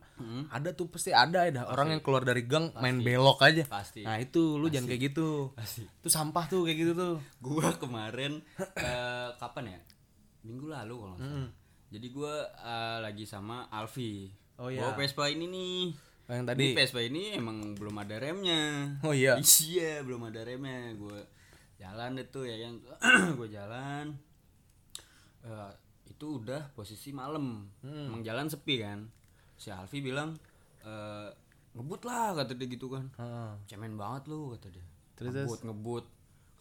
[SPEAKER 1] ada tuh pasti ada ada orang yang keluar dari gang main belok aja.
[SPEAKER 2] Pasti.
[SPEAKER 1] Nah itu lu jangan kayak gitu.
[SPEAKER 2] Pasti.
[SPEAKER 1] itu sampah tuh kayak gitu tuh.
[SPEAKER 2] Gua kemarin eh, kapan ya? Minggu lalu kalau nggak salah. Jadi gua eh, lagi sama Alfi
[SPEAKER 1] Oh, iya.
[SPEAKER 2] Bawa Vespa ini nih.
[SPEAKER 1] Oh, yang
[SPEAKER 2] Ini
[SPEAKER 1] tadi.
[SPEAKER 2] Vespa ini emang belum ada remnya.
[SPEAKER 1] Oh iya.
[SPEAKER 2] Iya belum ada remnya. Gue jalan deh tuh ya kan? Gue jalan. Eh, itu udah posisi malam.
[SPEAKER 1] Hmm.
[SPEAKER 2] emang jalan sepi kan? Si Alfi bilang eh, ngebut lah kata dia gitu kan.
[SPEAKER 1] Heeh.
[SPEAKER 2] cemen banget lu kata dia.
[SPEAKER 1] Terus,
[SPEAKER 2] ngebut ngebut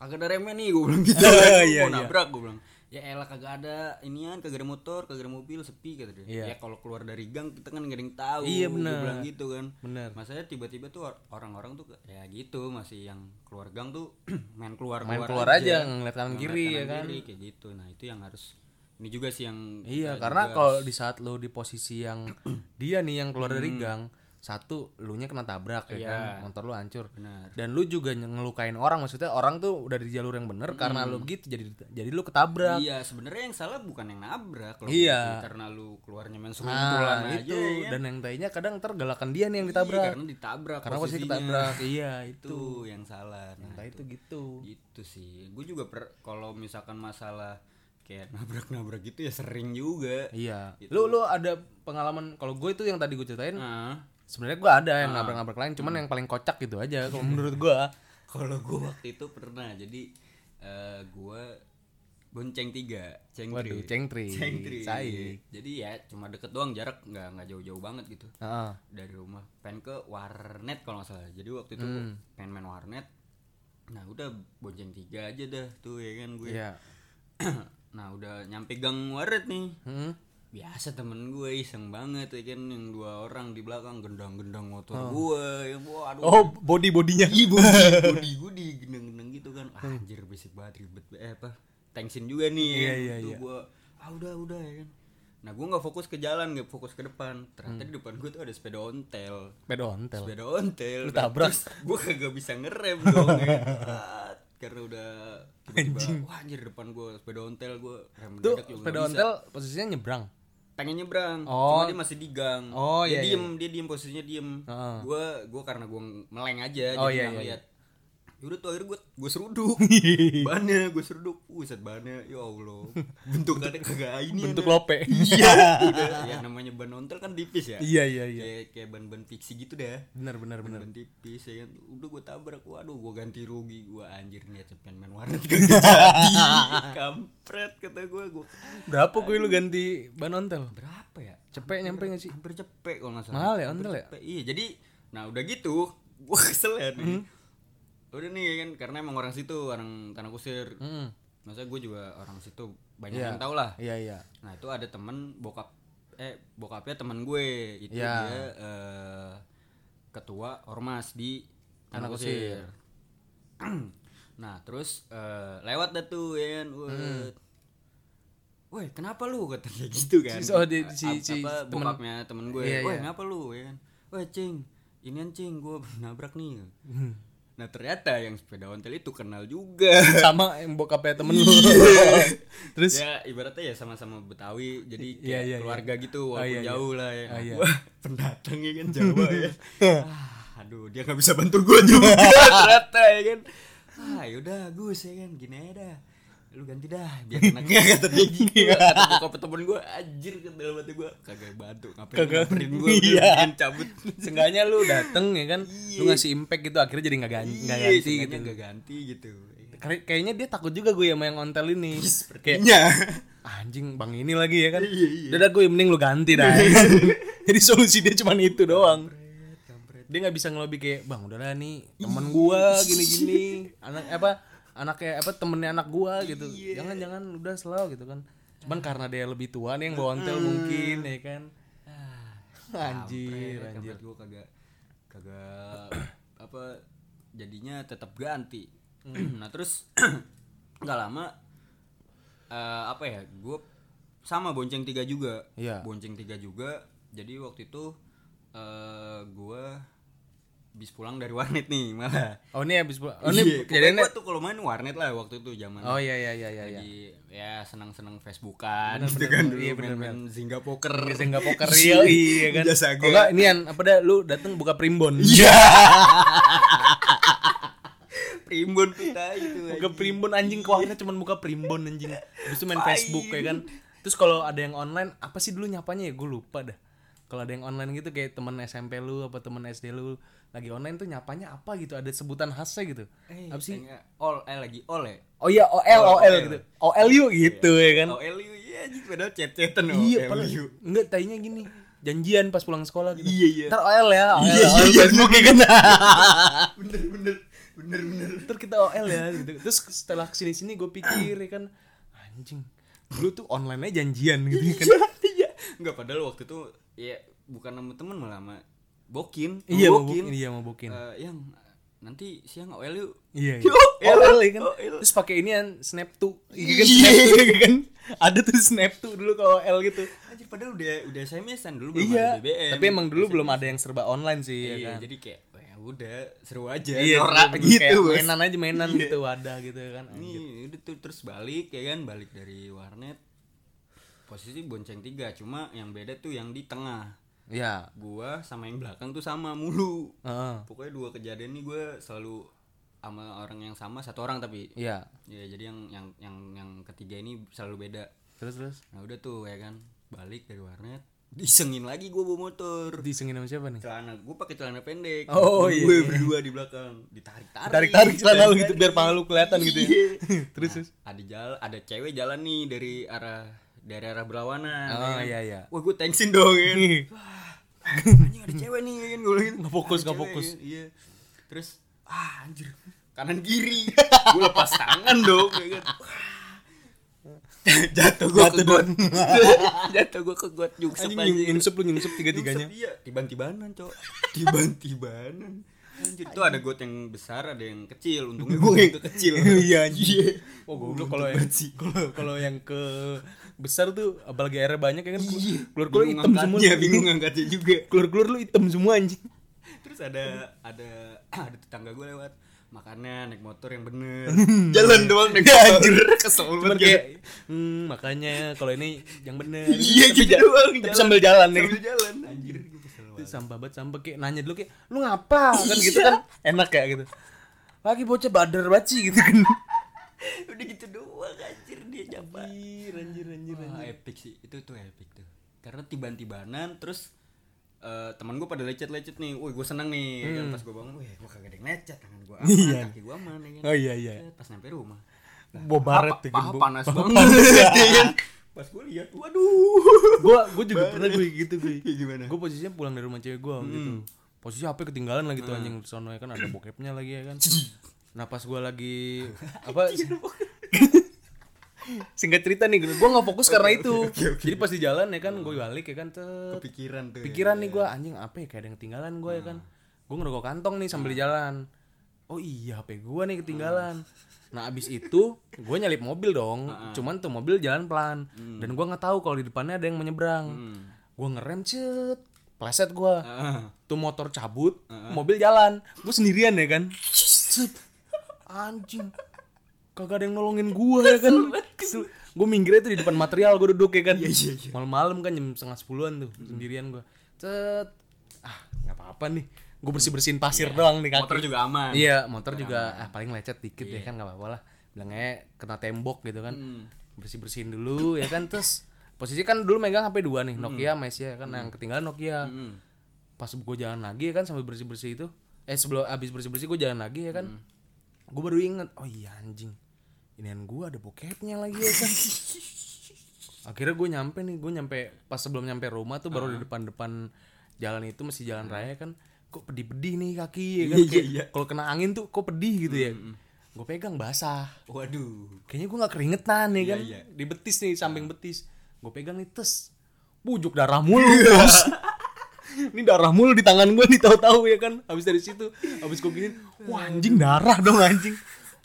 [SPEAKER 2] kagak ada remnya nih gue bilang gitu
[SPEAKER 1] Iya,
[SPEAKER 2] mau
[SPEAKER 1] iya.
[SPEAKER 2] nabrak gue bilang ya elah kagak ada inian kagak ada motor kagak ada mobil sepi kata dia
[SPEAKER 1] Iya.
[SPEAKER 2] ya kalau keluar dari gang kita kan gak ada yang tahu
[SPEAKER 1] Iya, benar.
[SPEAKER 2] bilang gitu kan
[SPEAKER 1] bener
[SPEAKER 2] Masalahnya tiba-tiba tuh or- orang-orang tuh ya gitu masih yang keluar gang tuh main keluar
[SPEAKER 1] main keluar aja ngeliat kanan kiri ya kan
[SPEAKER 2] kiri, kayak gitu. Nah, itu yang harus ini juga sih yang
[SPEAKER 1] iya karena kalau di saat lu di posisi yang dia nih yang keluar dari gang satu lu nya kena tabrak ya
[SPEAKER 2] Hmm. Iya.
[SPEAKER 1] kan motor lu hancur
[SPEAKER 2] benar.
[SPEAKER 1] dan lu juga ngelukain orang maksudnya orang tuh udah di jalur yang bener karena lu begitu jadi jadi lu ketabrak
[SPEAKER 2] Iya, sebenarnya yang salah bukan yang nabrak kalau
[SPEAKER 1] Iya.
[SPEAKER 2] gitu, karena lu keluarnya main
[SPEAKER 1] nah
[SPEAKER 2] aja
[SPEAKER 1] itu
[SPEAKER 2] ya kan?
[SPEAKER 1] dan yang tadinya kadang tergalakan dia nih yang
[SPEAKER 2] Iya,
[SPEAKER 1] ditabrak
[SPEAKER 2] karena ditabrak
[SPEAKER 1] karena posisi ketabrak iya itu
[SPEAKER 2] itu yang salah. Nah,
[SPEAKER 1] entah itu gitu
[SPEAKER 2] gitu sih. Gue juga per- kalau misalkan masalah kayak nabrak-nabrak gitu ya sering juga.
[SPEAKER 1] iya
[SPEAKER 2] Gitu.
[SPEAKER 1] lu lu ada pengalaman kalau gue itu yang tadi gue ceritain
[SPEAKER 2] Nah,
[SPEAKER 1] sebenarnya gue ada
[SPEAKER 2] Ah.
[SPEAKER 1] yang nabrak-nabrak lain cuman
[SPEAKER 2] Hmm.
[SPEAKER 1] yang paling kocak gitu aja kalau menurut gue
[SPEAKER 2] kalau gue waktu itu pernah jadi eh gue bonceng tiga cengtri
[SPEAKER 1] waduh cengtri
[SPEAKER 2] cengtri
[SPEAKER 1] saik.
[SPEAKER 2] Jadi ya cuma deket doang jarak nggak nggak jauh-jauh banget gitu.
[SPEAKER 1] Heeh.
[SPEAKER 2] dari rumah pengen ke warnet kalau nggak salah. Jadi waktu itu
[SPEAKER 1] Hmm.
[SPEAKER 2] pengen main warnet. Nah udah bonceng tiga aja dah tuh ya kan gue
[SPEAKER 1] iya.
[SPEAKER 2] Nah udah nyampe gang warnet nih.
[SPEAKER 1] Hmm.
[SPEAKER 2] Biasa temen gue iseng banget ya kan? Yang dua orang di belakang gendang-gendang motor gue yang wah aduh.
[SPEAKER 1] Oh body bodinya
[SPEAKER 2] Iya body body body gendeng-gendeng gitu kan. Ah, anjir berisik banget ribet eh apa tensin juga nih.
[SPEAKER 1] Hmm. Iya,
[SPEAKER 2] ya. Tuh
[SPEAKER 1] iya.
[SPEAKER 2] gua ah udah udah ya kan. Nah gua nggak fokus ke jalan nggak fokus ke depan. Ternyata di depan gua tuh ada sepeda ontel.
[SPEAKER 1] Beda ontel?
[SPEAKER 2] Sepeda ontel
[SPEAKER 1] Lu tabrak.
[SPEAKER 2] Terus gua kagak bisa ngerem dong ya. Ah, karena udah tiba-tiba wah anjir depan gua sepeda ontel gua rem
[SPEAKER 1] tuh
[SPEAKER 2] mendadak juga
[SPEAKER 1] sepeda ontel posisinya nyebrang
[SPEAKER 2] pengen nyebrang
[SPEAKER 1] Oh.
[SPEAKER 2] cuma dia masih di gang.
[SPEAKER 1] Oh,
[SPEAKER 2] dia
[SPEAKER 1] iya,
[SPEAKER 2] diem dia diem posisinya diem.
[SPEAKER 1] Heeh.
[SPEAKER 2] gua gua karena gua meleng aja
[SPEAKER 1] Oh,
[SPEAKER 2] jadi
[SPEAKER 1] iya,
[SPEAKER 2] nggak
[SPEAKER 1] iya,
[SPEAKER 2] ngeliat Yaudah tuh akhirnya gue gue seruduk. Bannya gue seruduk. Buset bannya. Ya Allah. Bentuk ada kagak ini
[SPEAKER 1] bentuk
[SPEAKER 2] ada.
[SPEAKER 1] lope.
[SPEAKER 2] Iya. Ya namanya ban ontel kan tipis ya?
[SPEAKER 1] Iya iya iya.
[SPEAKER 2] Kayak kayak ban-ban fiksi gitu dah.
[SPEAKER 1] Benar benar benar.
[SPEAKER 2] Ban tipis ya kan. Udah gue tabrak. Waduh gue ganti rugi gue anjir niat pengen main warnet gak kampret kata gue gue
[SPEAKER 1] berapa gue lu ganti ban ontel?
[SPEAKER 2] Berapa ya?
[SPEAKER 1] Cepet nyampe gak sih?
[SPEAKER 2] hampir cepet kalau nggak salah.
[SPEAKER 1] Mahal ya ontel ya?
[SPEAKER 2] cepet. iya jadi nah udah gitu gue kesel ya nih.
[SPEAKER 1] Hmm.
[SPEAKER 2] Udah nih kan karena emang orang situ orang tanah kusir
[SPEAKER 1] Hmm.
[SPEAKER 2] masa gue juga orang situ banyak
[SPEAKER 1] Iya.
[SPEAKER 2] yang tau lah
[SPEAKER 1] iya iya
[SPEAKER 2] nah itu ada temen bokap eh bokapnya temen gue itu
[SPEAKER 1] Iya.
[SPEAKER 2] dia eh, ketua ormas di
[SPEAKER 1] Tanah
[SPEAKER 2] tanah
[SPEAKER 1] Kusir.
[SPEAKER 2] kusir nah terus eh, lewat dah tuh ya kan. Woi kenapa lu kata dia gitu kan.
[SPEAKER 1] Si- oh, di- si- si
[SPEAKER 2] apa,
[SPEAKER 1] temen-
[SPEAKER 2] bokapnya temen gue
[SPEAKER 1] Iya,
[SPEAKER 2] Woi
[SPEAKER 1] iya.
[SPEAKER 2] kenapa lu ya kan Woi cing inian cing gue nabrak nih
[SPEAKER 1] Hmm.
[SPEAKER 2] Nah ternyata yang sepeda ontel itu kenal juga.
[SPEAKER 1] Sama yang bokapnya temen lu. Terus?
[SPEAKER 2] Ya ibaratnya ya sama-sama Betawi jadi kayak
[SPEAKER 1] Iya, iya,
[SPEAKER 2] keluarga gitu
[SPEAKER 1] Oh,
[SPEAKER 2] walaupun
[SPEAKER 1] iya, iya.
[SPEAKER 2] jauh lah ya.
[SPEAKER 1] Oh, iya.
[SPEAKER 2] Wah, pendatang ya kan Jawa ya. Ah, aduh dia nggak bisa bantu gue juga ternyata ya kan. Ah yaudah Gus ya kan gini aja dah lu ganti dah biar enaknya kata dia gitu kata bokap temen gue anjir kata dalam hati gue kagak bantu ngapain
[SPEAKER 1] Kagak.
[SPEAKER 2] ngapain gue
[SPEAKER 1] Iya.
[SPEAKER 2] cabut
[SPEAKER 1] Seenggaknya lu dateng ya kan, lu ngasih impact gitu akhirnya jadi nggak ganti, nggak
[SPEAKER 2] Iya,
[SPEAKER 1] ganti gitu.
[SPEAKER 2] nggak ganti gitu
[SPEAKER 1] Kay- Kayaknya dia takut juga gue sama yang ontel ini. Kayak
[SPEAKER 2] Iya.
[SPEAKER 1] anjing bang ini lagi ya kan.
[SPEAKER 2] Iya, iya.
[SPEAKER 1] Gue mending lu ganti dah. jadi solusi dia cuman itu doang. Dia nggak bisa ngelobi kayak bang udahlah nih temen gua gini-gini anak apa anaknya apa temennya anak gua gitu. Jangan jangan udah selalu gitu kan. Cuman karena dia lebih tua nih yang bawa ontel mungkin ya kan. Anjir anjir.
[SPEAKER 2] gue kagak kagak apa jadinya tetap ganti. Nah terus nggak lama eh, apa ya gue sama bonceng tiga juga.
[SPEAKER 1] Iya.
[SPEAKER 2] bonceng tiga juga jadi waktu itu eh gue bis pulang dari warnet nih malah.
[SPEAKER 1] Oh ini habis pulang. Oh ini
[SPEAKER 2] Iya,
[SPEAKER 1] kejadiannya
[SPEAKER 2] tuh kalau main warnet lah waktu itu zaman.
[SPEAKER 1] Oh iya iya iya iya iya.
[SPEAKER 2] Lagi ya senang-senang Facebookan
[SPEAKER 1] Bener,
[SPEAKER 2] gitu
[SPEAKER 1] bener,
[SPEAKER 2] kan dulu
[SPEAKER 1] Iya, bener,
[SPEAKER 2] main-main Zynga poker.
[SPEAKER 1] Biasa nggak poker real iya kan?
[SPEAKER 2] Jasa
[SPEAKER 1] Kalau nggak ini an apa dah lu dateng buka primbon.
[SPEAKER 2] Iya. Primbon kita itu.
[SPEAKER 1] buka primbon anjing ke warnet cuman buka primbon anjing. Habis itu main Facebook ya kan? Terus kalau ada yang online apa sih dulu nyapanya ya? Gue lupa dah kalau ada yang online gitu kayak temen SMP lu apa temen SD lu lagi online tuh nyapanya apa gitu? Ada sebutan khasnya gitu. Apa sih?
[SPEAKER 2] All eh lagi all ya.
[SPEAKER 1] oh iya OL OL gitu. OL you gitu ya kan?
[SPEAKER 2] Oh LU iya padahal chat-chatan oh,
[SPEAKER 1] iya padahal enggak tanya gini janjian pas pulang sekolah gitu.
[SPEAKER 2] Iya, iya.
[SPEAKER 1] ntar OL ya OL,
[SPEAKER 2] Iya,
[SPEAKER 1] OL
[SPEAKER 2] iya,
[SPEAKER 1] Facebook ya kan?
[SPEAKER 2] Bener bener bener bener.
[SPEAKER 1] ntar kita OL ya gitu. Terus setelah ke sini sini gue pikir ya kan anjing dulu tuh online nya janjian gitu kan?
[SPEAKER 2] Iya. Enggak padahal waktu itu ya bukan sama temen malah sama Bokin.
[SPEAKER 1] Iya mau
[SPEAKER 2] Bokin.
[SPEAKER 1] iya mau bukin
[SPEAKER 2] Eh, yang nanti siang OL yuk.
[SPEAKER 1] iya iya OL ya kan
[SPEAKER 2] OL.
[SPEAKER 1] terus pakai ini kan snap tuh iya kan
[SPEAKER 2] Iya.
[SPEAKER 1] snap tuh iya kan ada tuh snap tuh dulu kalau OL gitu
[SPEAKER 2] Anjir padahal udah udah SMS-an dulu belum
[SPEAKER 1] iya
[SPEAKER 2] ada BBM.
[SPEAKER 1] tapi emang dulu belum ada yang serba online sih ya
[SPEAKER 2] Iya,
[SPEAKER 1] kan
[SPEAKER 2] jadi kayak "Wah, ya udah seru aja.
[SPEAKER 1] iya
[SPEAKER 2] norak gitu.
[SPEAKER 1] kayak mainan aja mainan gitu wadah gitu kan
[SPEAKER 2] Nih, udah tuh terus balik ya kan, balik dari warnet. Posisi bonceng tiga, cuma yang beda tuh yang di tengah.
[SPEAKER 1] iya
[SPEAKER 2] Gua sama yang belakang tuh sama mulu.
[SPEAKER 1] Heeh.
[SPEAKER 2] Pokoknya dua kejadian nih gue selalu sama orang yang sama, satu orang tapi.
[SPEAKER 1] iya
[SPEAKER 2] Ya jadi yang yang yang yang ketiga ini selalu beda.
[SPEAKER 1] terus terus
[SPEAKER 2] Nah udah tuh ya kan, balik dari warnet, disengin lagi gue bawa motor.
[SPEAKER 1] disengin sama siapa nih
[SPEAKER 2] celana gue pakai celana pendek
[SPEAKER 1] Oh,
[SPEAKER 2] gue
[SPEAKER 1] iya.
[SPEAKER 2] berdua di belakang ditarik tarik
[SPEAKER 1] tarik tarik celana lu gitu biar paha lu kelihatan gitu ya
[SPEAKER 2] Iya.
[SPEAKER 1] terus terus
[SPEAKER 2] ada jalan ada cewek jalan nih dari arah dari arah berlawanan
[SPEAKER 1] oh
[SPEAKER 2] ya kan.
[SPEAKER 1] iya iya.
[SPEAKER 2] Wah gue thanksin dong ya kan. Anjing ada cewek nih ya kan? Gue bilang
[SPEAKER 1] Nggak fokus, nggak
[SPEAKER 2] cewek,
[SPEAKER 1] fokus.
[SPEAKER 2] ya. iya. Terus ah anjir kanan kiri. Gue lepas tangan dong ya kan? Jatuh gue ke got. jatuh gue ke got nyungsep
[SPEAKER 1] anjing nyungsep lu nyungsep tiga tiganya
[SPEAKER 2] iya. Tiban-tibanan cok. Tiban-tibanan Anjir, itu ada got yang besar ada yang kecil. Untungnya gue yang kecil.
[SPEAKER 1] Iya anjing. Oh goblok kalau yang kalau kalau yang ke besar tuh apalagi airnya banyak ya kan? Keluar keluar
[SPEAKER 2] Bingung
[SPEAKER 1] hitam semua.
[SPEAKER 2] Angkatnya, bingung angkatnya juga.
[SPEAKER 1] Keluar keluar lu hitam semua anjing.
[SPEAKER 2] Terus ada ada ada tetangga gue lewat. Makannya naik motor yang bener. Jalan doang naik motor. kesel banget
[SPEAKER 1] kayak hmm, makanya kalau ini yang bener.
[SPEAKER 2] Iya gitu doang
[SPEAKER 1] tapi sambil jalan ya
[SPEAKER 2] sambil jalan. anjir gue kesel
[SPEAKER 1] Itu
[SPEAKER 2] banget
[SPEAKER 1] sampah banget sampah kayak nanya dulu kayak lu ngapa? Kan gitu kan enak ya gitu. Lagi bocah badar banget sih gitu kan.
[SPEAKER 2] Udah gitu doang anjir dia nyapa.
[SPEAKER 1] Anjir anjir anjir
[SPEAKER 2] Wah, epic sih. Itu tuh epic tuh. Karena tiban-tibanan terus eh teman gue pada lecet-lecet nih, woi gue seneng nih, ya kan pas gue bangun, wih gue kagak ada yang lecet, tangan gue aman,
[SPEAKER 1] Hmm. Iya.
[SPEAKER 2] kaki gue aman, ya kan.
[SPEAKER 1] oh iya iya.
[SPEAKER 2] Pas nyampe rumah,
[SPEAKER 1] bawa baret
[SPEAKER 2] paha, paha
[SPEAKER 1] kan, bawa-
[SPEAKER 2] panas banget, kan. Pas gue lihat, waduh,
[SPEAKER 1] gua gua juga pernah gue gitu gue
[SPEAKER 2] Kayak gimana?
[SPEAKER 1] gue posisinya pulang dari rumah cewek gue gitu posisi HP ketinggalan lagi tuh anjing di sono ya kan ada bokepnya lagi ya kan. Nah pas gue lagi apa singkat cerita nih gue nggak fokus karena itu. jadi pas di jalan ya kan gue balik ya kan cet.
[SPEAKER 2] kepikiran tuh. ya.
[SPEAKER 1] pikiran nih gue anjing apa ya kayak ada yang ketinggalan gue ya kan. Gue ngerokok kantong nih sambil di jalan. Oh iya HP gue nih ketinggalan nah abis itu gue nyalip mobil dong. Cuman tuh mobil jalan pelan. Dan gue nggak tahu kalau di depannya ada yang menyeberang. Gue ngerem cet. Pleset gue
[SPEAKER 2] Ah,
[SPEAKER 1] tuh motor cabut mobil jalan. Gue sendirian ya kan? Set. anjing. Kagak ada yang nolongin gue ya kan? Gue minggirnya tuh di depan material gue duduk ya kan? Malam-malam kan jam setengah sepuluhan tuh sendirian gue cet. Ah nggak apa-apa nih gue bersih bersihin pasir doang nih kaki.
[SPEAKER 2] Motor juga aman.
[SPEAKER 1] iya motor juga ah paling lecet dikit ya kan nggak apa-apa lah. Bilangnya kena tembok gitu kan.
[SPEAKER 2] Hmm.
[SPEAKER 1] bersih bersihin dulu ya kan terus posisi kan dulu megang HP dua nih Nokia sama Asia kan yang ketinggalan Nokia.
[SPEAKER 2] Hmm.
[SPEAKER 1] pas gue jalan lagi ya kan sambil bersih bersih itu. Eh sebelum habis bersih bersih gue jalan lagi ya kan. Gue baru inget oh iya anjing inian gue ada bokepnya lagi ya kan. Akhirnya gue nyampe nih gue nyampe pas sebelum nyampe rumah tuh baru di depan depan jalan itu masih jalan raya kan kok pedih pedih nih kaki? Ya kan
[SPEAKER 2] Iya, iya.
[SPEAKER 1] kalau kena angin tuh kok pedih gitu ya. Gue pegang basah.
[SPEAKER 2] Waduh.
[SPEAKER 1] kayaknya gue nggak keringetan nih kan?
[SPEAKER 2] iya.
[SPEAKER 1] di betis nih samping betis. Gue pegang nih tes. Bujuk darah mulu bos. Ini darah mulu di tangan gue nih tahu-tahu ya kan? Habis dari situ habis gue gini wah anjing darah dong anjing.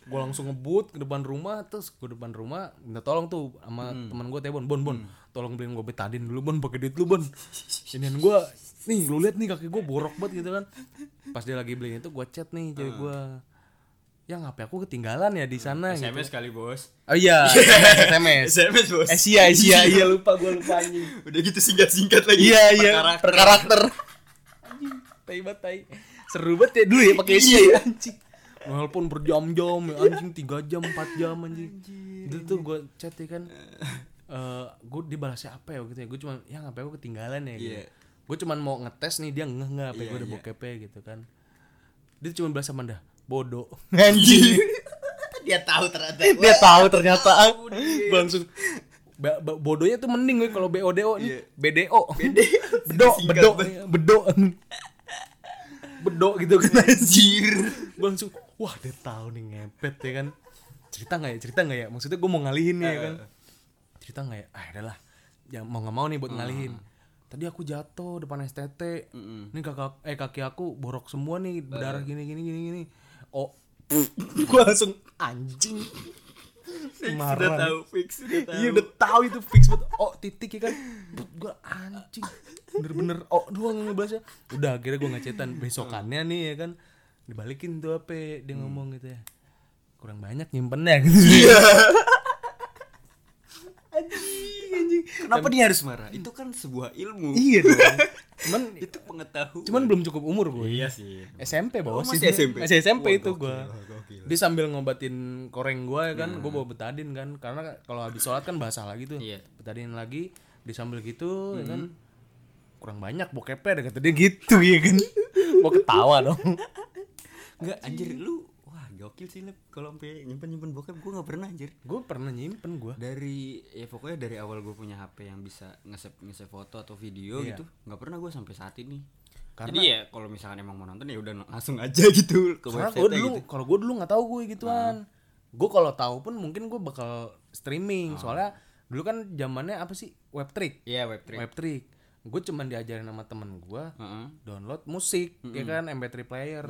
[SPEAKER 1] Gue langsung ngebut ke depan rumah terus ke depan rumah minta tolong tuh sama teman gue telepon bon bon tolong beliin gue betadin dulu bon pakai duit lu bon. Inian gue nih lu lihat nih kaki gue borok banget gitu kan pas dia lagi beliin itu gue chat nih cewek gue ya ngapain aku ketinggalan ya di sana gitu.
[SPEAKER 2] SMS kali bos.
[SPEAKER 1] Oh iya, SMS.
[SPEAKER 2] SMS bos.
[SPEAKER 1] Eh iya, iya, iya lupa gue lupa anjing.
[SPEAKER 2] Udah gitu singkat-singkat lagi.
[SPEAKER 1] Iya, iya,
[SPEAKER 2] Per
[SPEAKER 1] karakter. Anjing, tai banget tai. Seru banget ya dulu ya pakai isi ya anjing. Walaupun berjam-jam ya anjing 3 jam, 4 jam anjing. Itu tuh gue chat ya kan. Eh, gue dibalasnya apa ya gitu ya. Gue cuma ya ngapain aku ketinggalan ya gitu. Gue cuma mau ngetes nih dia ngeh nggak apa
[SPEAKER 2] Iya,
[SPEAKER 1] gue udah
[SPEAKER 2] iya.
[SPEAKER 1] bokepnya gitu kan. Dia cuma balas sama dah bodoh. Anjing.
[SPEAKER 2] Dia tahu ternyata.
[SPEAKER 1] dia tahu ternyata. Langsung ba- ba- bodohnya tuh mending gue kalau BODO nih. BDO bedo bedo bedo bedo gitu kan. Anjir. Gue langsung wah dia tahu nih ngepet ya kan. Cerita nggak ya? Cerita nggak ya? Maksudnya gue mau ngalihin nih ya kan? cerita nggak ya? Ah udahlah. Ya mau nggak mau nih buat ngalihin tadi aku jatuh depan STT ini kakak eh kaki aku borok semua nih berdarah gini gini gini gini oh gue langsung anjing
[SPEAKER 2] Udah tahu fix udah tahu.
[SPEAKER 1] Iya udah tahu itu fix banget. Oh titik ya kan. Gue anjing. Bener-bener oh doang ngebahasnya. Udah akhirnya gue ngecetan besokannya nih ya kan. Dibalikin tuh apa dia ngomong gitu ya. Kurang banyak nyimpennya gitu. Iya.
[SPEAKER 2] Kenapa dia harus marah? Itu kan sebuah ilmu.
[SPEAKER 1] Iya dong. Cuman
[SPEAKER 2] Itu pengetahuan.
[SPEAKER 1] cuman belum cukup umur gue.
[SPEAKER 2] Iya sih.
[SPEAKER 1] SMP bawa
[SPEAKER 2] Oh,
[SPEAKER 1] sih.
[SPEAKER 2] masih SMP?
[SPEAKER 1] Masih SMP
[SPEAKER 2] Wah,
[SPEAKER 1] itu gue. Dia sambil ngobatin koreng gue kan, gue bawa betadin kan, karena kalau habis sholat kan basah lagi tuh.
[SPEAKER 2] Iya.
[SPEAKER 1] Betadin lagi, disambil gitu, ya kan. Kurang banyak bokepnya, ada kata dia gitu ya kan. Mau ketawa dong.
[SPEAKER 2] Enggak anjir lu gokil sih Lep kalau sampai nyimpen-nyimpen bokep gue nggak pernah anjir.
[SPEAKER 1] gue pernah nyimpen gue.
[SPEAKER 2] Dari ya pokoknya dari awal gue punya HP yang bisa nge-save nge-save foto atau video
[SPEAKER 1] Iya.
[SPEAKER 2] gitu, nggak pernah gue sampai saat ini.
[SPEAKER 1] Karena-
[SPEAKER 2] Jadi ya kalau misalkan emang mau nonton ya udah langsung aja gitu ke
[SPEAKER 1] Karena
[SPEAKER 2] website
[SPEAKER 1] gue dulu,
[SPEAKER 2] gitu.
[SPEAKER 1] kalau gue dulu nggak tahu gue gituan. Gue kalau tahu pun mungkin gue bakal streaming, soalnya dulu kan zamannya apa sih web trick.
[SPEAKER 2] Iya web trick.
[SPEAKER 1] Web trick. Gue cuman diajarin sama temen gue
[SPEAKER 2] Heeh.
[SPEAKER 1] download musik ya kan MP3 player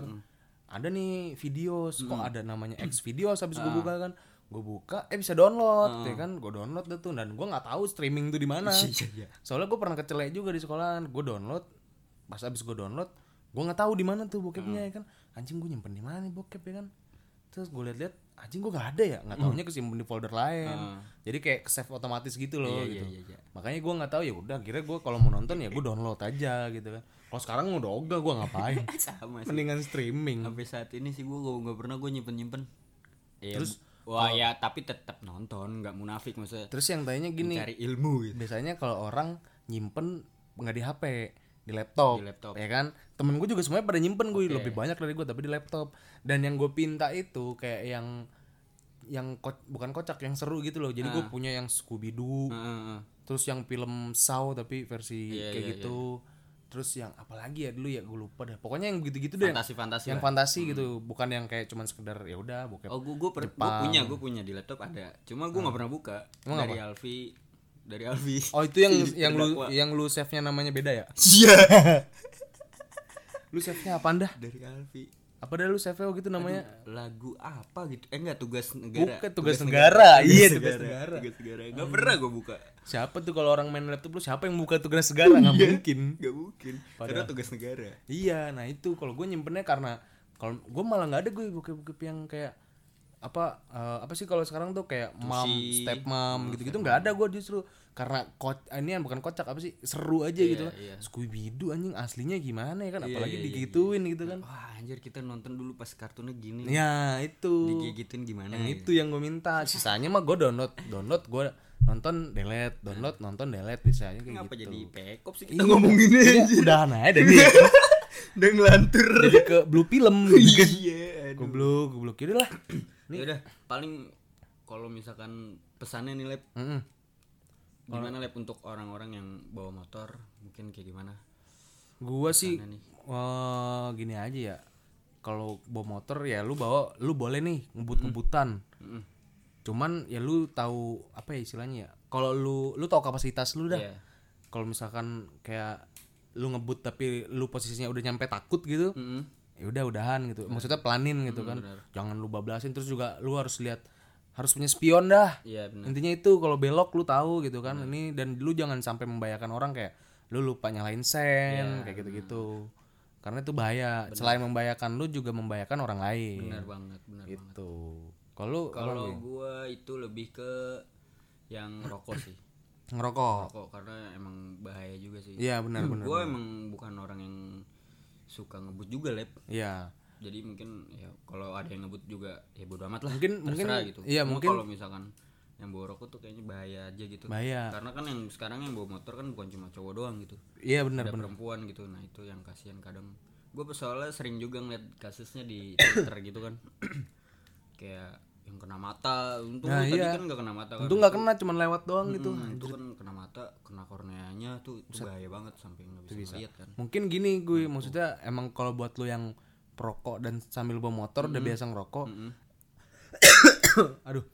[SPEAKER 1] ada nih videos kok ada namanya X videos habis gue buka kan. Gue buka eh bisa download ya kan? Gue download tuh dan gue nggak tahu streaming tuh di mana.
[SPEAKER 2] Iya, iya.
[SPEAKER 1] soalnya gue pernah kecelek juga di sekolahan gue download pas habis gue download gue nggak tahu di mana tuh bokepnya ya kan? Anjing gue nyimpen di mana nih bokep ya kan? Terus gue liat-liat anjing gue gak ada ya nggak taunya kesimpan di folder lain jadi kayak ke save otomatis gitu loh
[SPEAKER 2] Iya,
[SPEAKER 1] gitu
[SPEAKER 2] iya, iya.
[SPEAKER 1] makanya gue nggak tahu ya udah kira gue kalau mau nonton ya gue download aja gitu kan kalau sekarang udah ogah gue ngapain
[SPEAKER 2] Sama sih.
[SPEAKER 1] mendingan streaming
[SPEAKER 2] Sampai saat ini sih gue nggak pernah gue nyimpen-nyimpen. Ya,
[SPEAKER 1] Terus,
[SPEAKER 2] wah ya tapi tetap nonton, nggak munafik maksudnya.
[SPEAKER 1] terus yang tanya gini
[SPEAKER 2] Cari ilmu gitu.
[SPEAKER 1] biasanya kalau orang nyimpen nggak di HP di laptop,
[SPEAKER 2] Di laptop.
[SPEAKER 1] ya kan? Temen gue juga semuanya pada nyimpen gue lebih banyak dari gue tapi di laptop. Dan yang gue pinta itu kayak yang yang ko- bukan kocak yang seru gitu loh. Jadi gue
[SPEAKER 2] Ah.
[SPEAKER 1] punya yang Scooby Doo
[SPEAKER 2] Heeh, heeh.
[SPEAKER 1] terus yang film Saw tapi versi
[SPEAKER 2] Iya,
[SPEAKER 1] kayak
[SPEAKER 2] iya,
[SPEAKER 1] gitu. terus yang apa lagi ya dulu ya gue lupa dah pokoknya yang gitu-gitu deh. Yang-
[SPEAKER 2] Fantasi-fantasi
[SPEAKER 1] yang
[SPEAKER 2] lah.
[SPEAKER 1] fantasi gitu. Bukan yang kayak cuman sekedar ya udah bokep
[SPEAKER 2] Oh gue gue punya gue punya di laptop ada. Cuma gue nggak pernah buka.
[SPEAKER 1] Emang
[SPEAKER 2] dari Alfi dari Alfi.
[SPEAKER 1] oh itu yang yang lu yang lu save nya namanya beda ya
[SPEAKER 2] Iya.
[SPEAKER 1] lu save nya apa dah
[SPEAKER 2] dari Alfi.
[SPEAKER 1] apa dah lu save nya gitu namanya
[SPEAKER 2] Lagu apa gitu? Eh enggak tugas negara.
[SPEAKER 1] Bukan, tugas negara. Iya, tugas
[SPEAKER 2] Tugas
[SPEAKER 1] negara.
[SPEAKER 2] Tugas negara. Enggak pernah gue buka.
[SPEAKER 1] siapa tuh kalau orang main laptop lu siapa yang buka tugas negara nggak mungkin
[SPEAKER 2] Enggak mungkin. Karena tugas negara.
[SPEAKER 1] iya nah itu kalau gue nyimpennya karena kalau gue malah nggak ada gue bokep-bokep yang kayak apa eh, apa sih kalau sekarang tuh kayak mom,
[SPEAKER 2] Tusi.
[SPEAKER 1] step mom gitu-gitu nggak ada gue justru karena ko ini yang bukan kocak apa sih seru aja gitu
[SPEAKER 2] iya.
[SPEAKER 1] Scooby Doo anjing aslinya gimana ya kan
[SPEAKER 2] Iya,
[SPEAKER 1] apalagi
[SPEAKER 2] iya, iya,
[SPEAKER 1] digituin gitu kan.
[SPEAKER 2] Wah anjir kita nonton dulu pas kartunnya gini.
[SPEAKER 1] Ya itu.
[SPEAKER 2] Digigitin gimana
[SPEAKER 1] yang
[SPEAKER 2] ya?
[SPEAKER 1] itu yang gue minta. Sisanya mah gue download download gue nonton delete download nonton delete biasanya kayak
[SPEAKER 2] Kenapa
[SPEAKER 1] gitu.
[SPEAKER 2] jadi pekop sih
[SPEAKER 1] Iya,
[SPEAKER 2] kita ngomongin
[SPEAKER 1] udah, udahan aja dan nih
[SPEAKER 2] udah ngelantur.
[SPEAKER 1] Jadi ke blue film gitu kan.
[SPEAKER 2] iya
[SPEAKER 1] goblok goblok. Yaudah lah.
[SPEAKER 2] Ya udah paling kalau misalkan pesannya nih lab
[SPEAKER 1] Mm-mm.
[SPEAKER 2] gimana lab untuk orang-orang yang bawa motor? Mungkin kayak gimana?
[SPEAKER 1] Gua sih
[SPEAKER 2] nih.
[SPEAKER 1] eh, gini aja ya. Kalau bawa motor ya lu bawa lu boleh nih ngebut-ngebutan.
[SPEAKER 2] Mm-mm.
[SPEAKER 1] cuman ya lu tahu apa ya istilahnya ya? Kalau lu lu tahu kapasitas lu dah.
[SPEAKER 2] Iya.
[SPEAKER 1] kalau misalkan kayak lu ngebut tapi lu posisinya udah nyampe takut gitu
[SPEAKER 2] Mm-mm.
[SPEAKER 1] ya udah udahan gitu. Maksudnya pelanin gitu kan.
[SPEAKER 2] benar.
[SPEAKER 1] jangan lu bablasin terus juga lu harus lihat harus punya spion dah.
[SPEAKER 2] Iya benar.
[SPEAKER 1] Intinya itu kalau belok lu tahu gitu kan. Ini dan lu jangan sampai membahayakan orang kayak lu lupa nyalain sen kayak gitu-gitu. Karena itu bahaya. Selain membahayakan lu juga membahayakan orang lain.
[SPEAKER 2] Benar banget benar banget.
[SPEAKER 1] Itu kalau
[SPEAKER 2] kalau gua itu lebih ke yang rokok sih
[SPEAKER 1] ngerokok.
[SPEAKER 2] Rokok karena emang bahaya juga sih.
[SPEAKER 1] Iya benar benar
[SPEAKER 2] gua emang bukan orang yang suka ngebut juga lab
[SPEAKER 1] iya.
[SPEAKER 2] Jadi mungkin ya kalau ada yang ngebut juga ya bodo amat lah
[SPEAKER 1] Mungkin- mungkin-
[SPEAKER 2] gitu.
[SPEAKER 1] iya,
[SPEAKER 2] Cuma
[SPEAKER 1] mungkin-
[SPEAKER 2] kalau misalkan yang bawa rokok tuh kayaknya bahaya aja gitu.
[SPEAKER 1] Bahaya.
[SPEAKER 2] Karena kan yang sekarang yang bawa motor kan bukan cuma cowok doang gitu.
[SPEAKER 1] Iya benar benar.
[SPEAKER 2] perempuan gitu. Nah itu yang kasihan kadang. Gue soalnya sering juga ngeliat kasusnya di twitter gitu kan. Kayak yang kena mata. Untung
[SPEAKER 1] Nah,
[SPEAKER 2] lu tadi
[SPEAKER 1] iya.
[SPEAKER 2] kan gak kena mata kan?
[SPEAKER 1] Untung nggak kena cuman lewat doang gitu.
[SPEAKER 2] Hmm, itu kan kena mata kena korneanya tuh, tuh bahaya banget sampai nggak bisa, lihat kan?
[SPEAKER 1] Mungkin gini gue maksudnya emang kalau buat lu yang perokok dan sambil bawa motor udah biasa ngerokok.
[SPEAKER 2] Mm-mm.
[SPEAKER 1] aduh.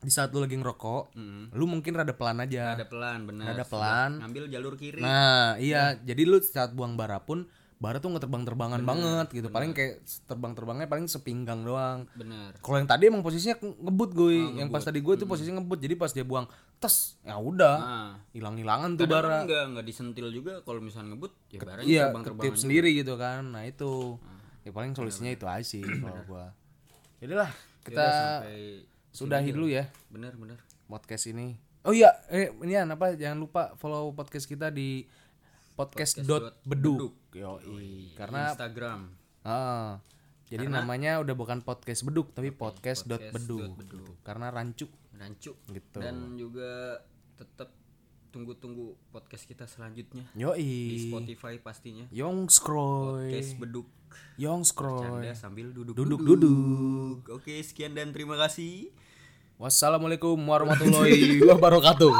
[SPEAKER 1] Di saat lu lagi ngerokok
[SPEAKER 2] Mm-mm.
[SPEAKER 1] lu mungkin rada pelan aja.
[SPEAKER 2] Ada pelan bener.
[SPEAKER 1] Rada pelan.
[SPEAKER 2] ngambil jalur kiri.
[SPEAKER 1] Nah iya. Jadi lu saat buang bara pun bara tuh nggak terbang-terbangan banget gitu. paling kayak terbang-terbangnya paling sepinggang doang.
[SPEAKER 2] Bener.
[SPEAKER 1] Kalau yang tadi emang posisinya ngebut gue yang pas tadi gue tuh posisinya ngebut. Jadi pas dia buang tes ya udah.
[SPEAKER 2] Nah
[SPEAKER 1] hilang-hilangan tuh bara.
[SPEAKER 2] kan nggak nggak disentil juga kalau misalnya ngebut ya barangnya
[SPEAKER 1] iya
[SPEAKER 2] terbang terbang
[SPEAKER 1] ketip sendiri gitu kan. Nah itu. Ya paling solusinya itu aja sih kalau gua. Yaudah lah kita
[SPEAKER 2] sampai
[SPEAKER 1] sudahi dulu ya.
[SPEAKER 2] Bener bener.
[SPEAKER 1] Podcast ini. Oh iya eh ini apa? Jangan lupa follow podcast kita di podcast dot beduk. Yoi. karena
[SPEAKER 2] Instagram.
[SPEAKER 1] Ah, jadi namanya udah bukan podcast beduk tapi podcast dot
[SPEAKER 2] podcast
[SPEAKER 1] beduk.
[SPEAKER 2] dot beduk.
[SPEAKER 1] gitu. karena rancu.
[SPEAKER 2] Rancu.
[SPEAKER 1] Gitu.
[SPEAKER 2] Dan juga tetap tunggu-tunggu podcast kita selanjutnya. Di
[SPEAKER 1] Yoi
[SPEAKER 2] Spotify pastinya.
[SPEAKER 1] Yong scroll.
[SPEAKER 2] Podcast beduk.
[SPEAKER 1] Yong scroll.
[SPEAKER 2] Sambil duduk
[SPEAKER 1] duduk duduk
[SPEAKER 2] oke sekian dan terima kasih.
[SPEAKER 1] Wassalamualaikum warahmatullahi wabarakatuh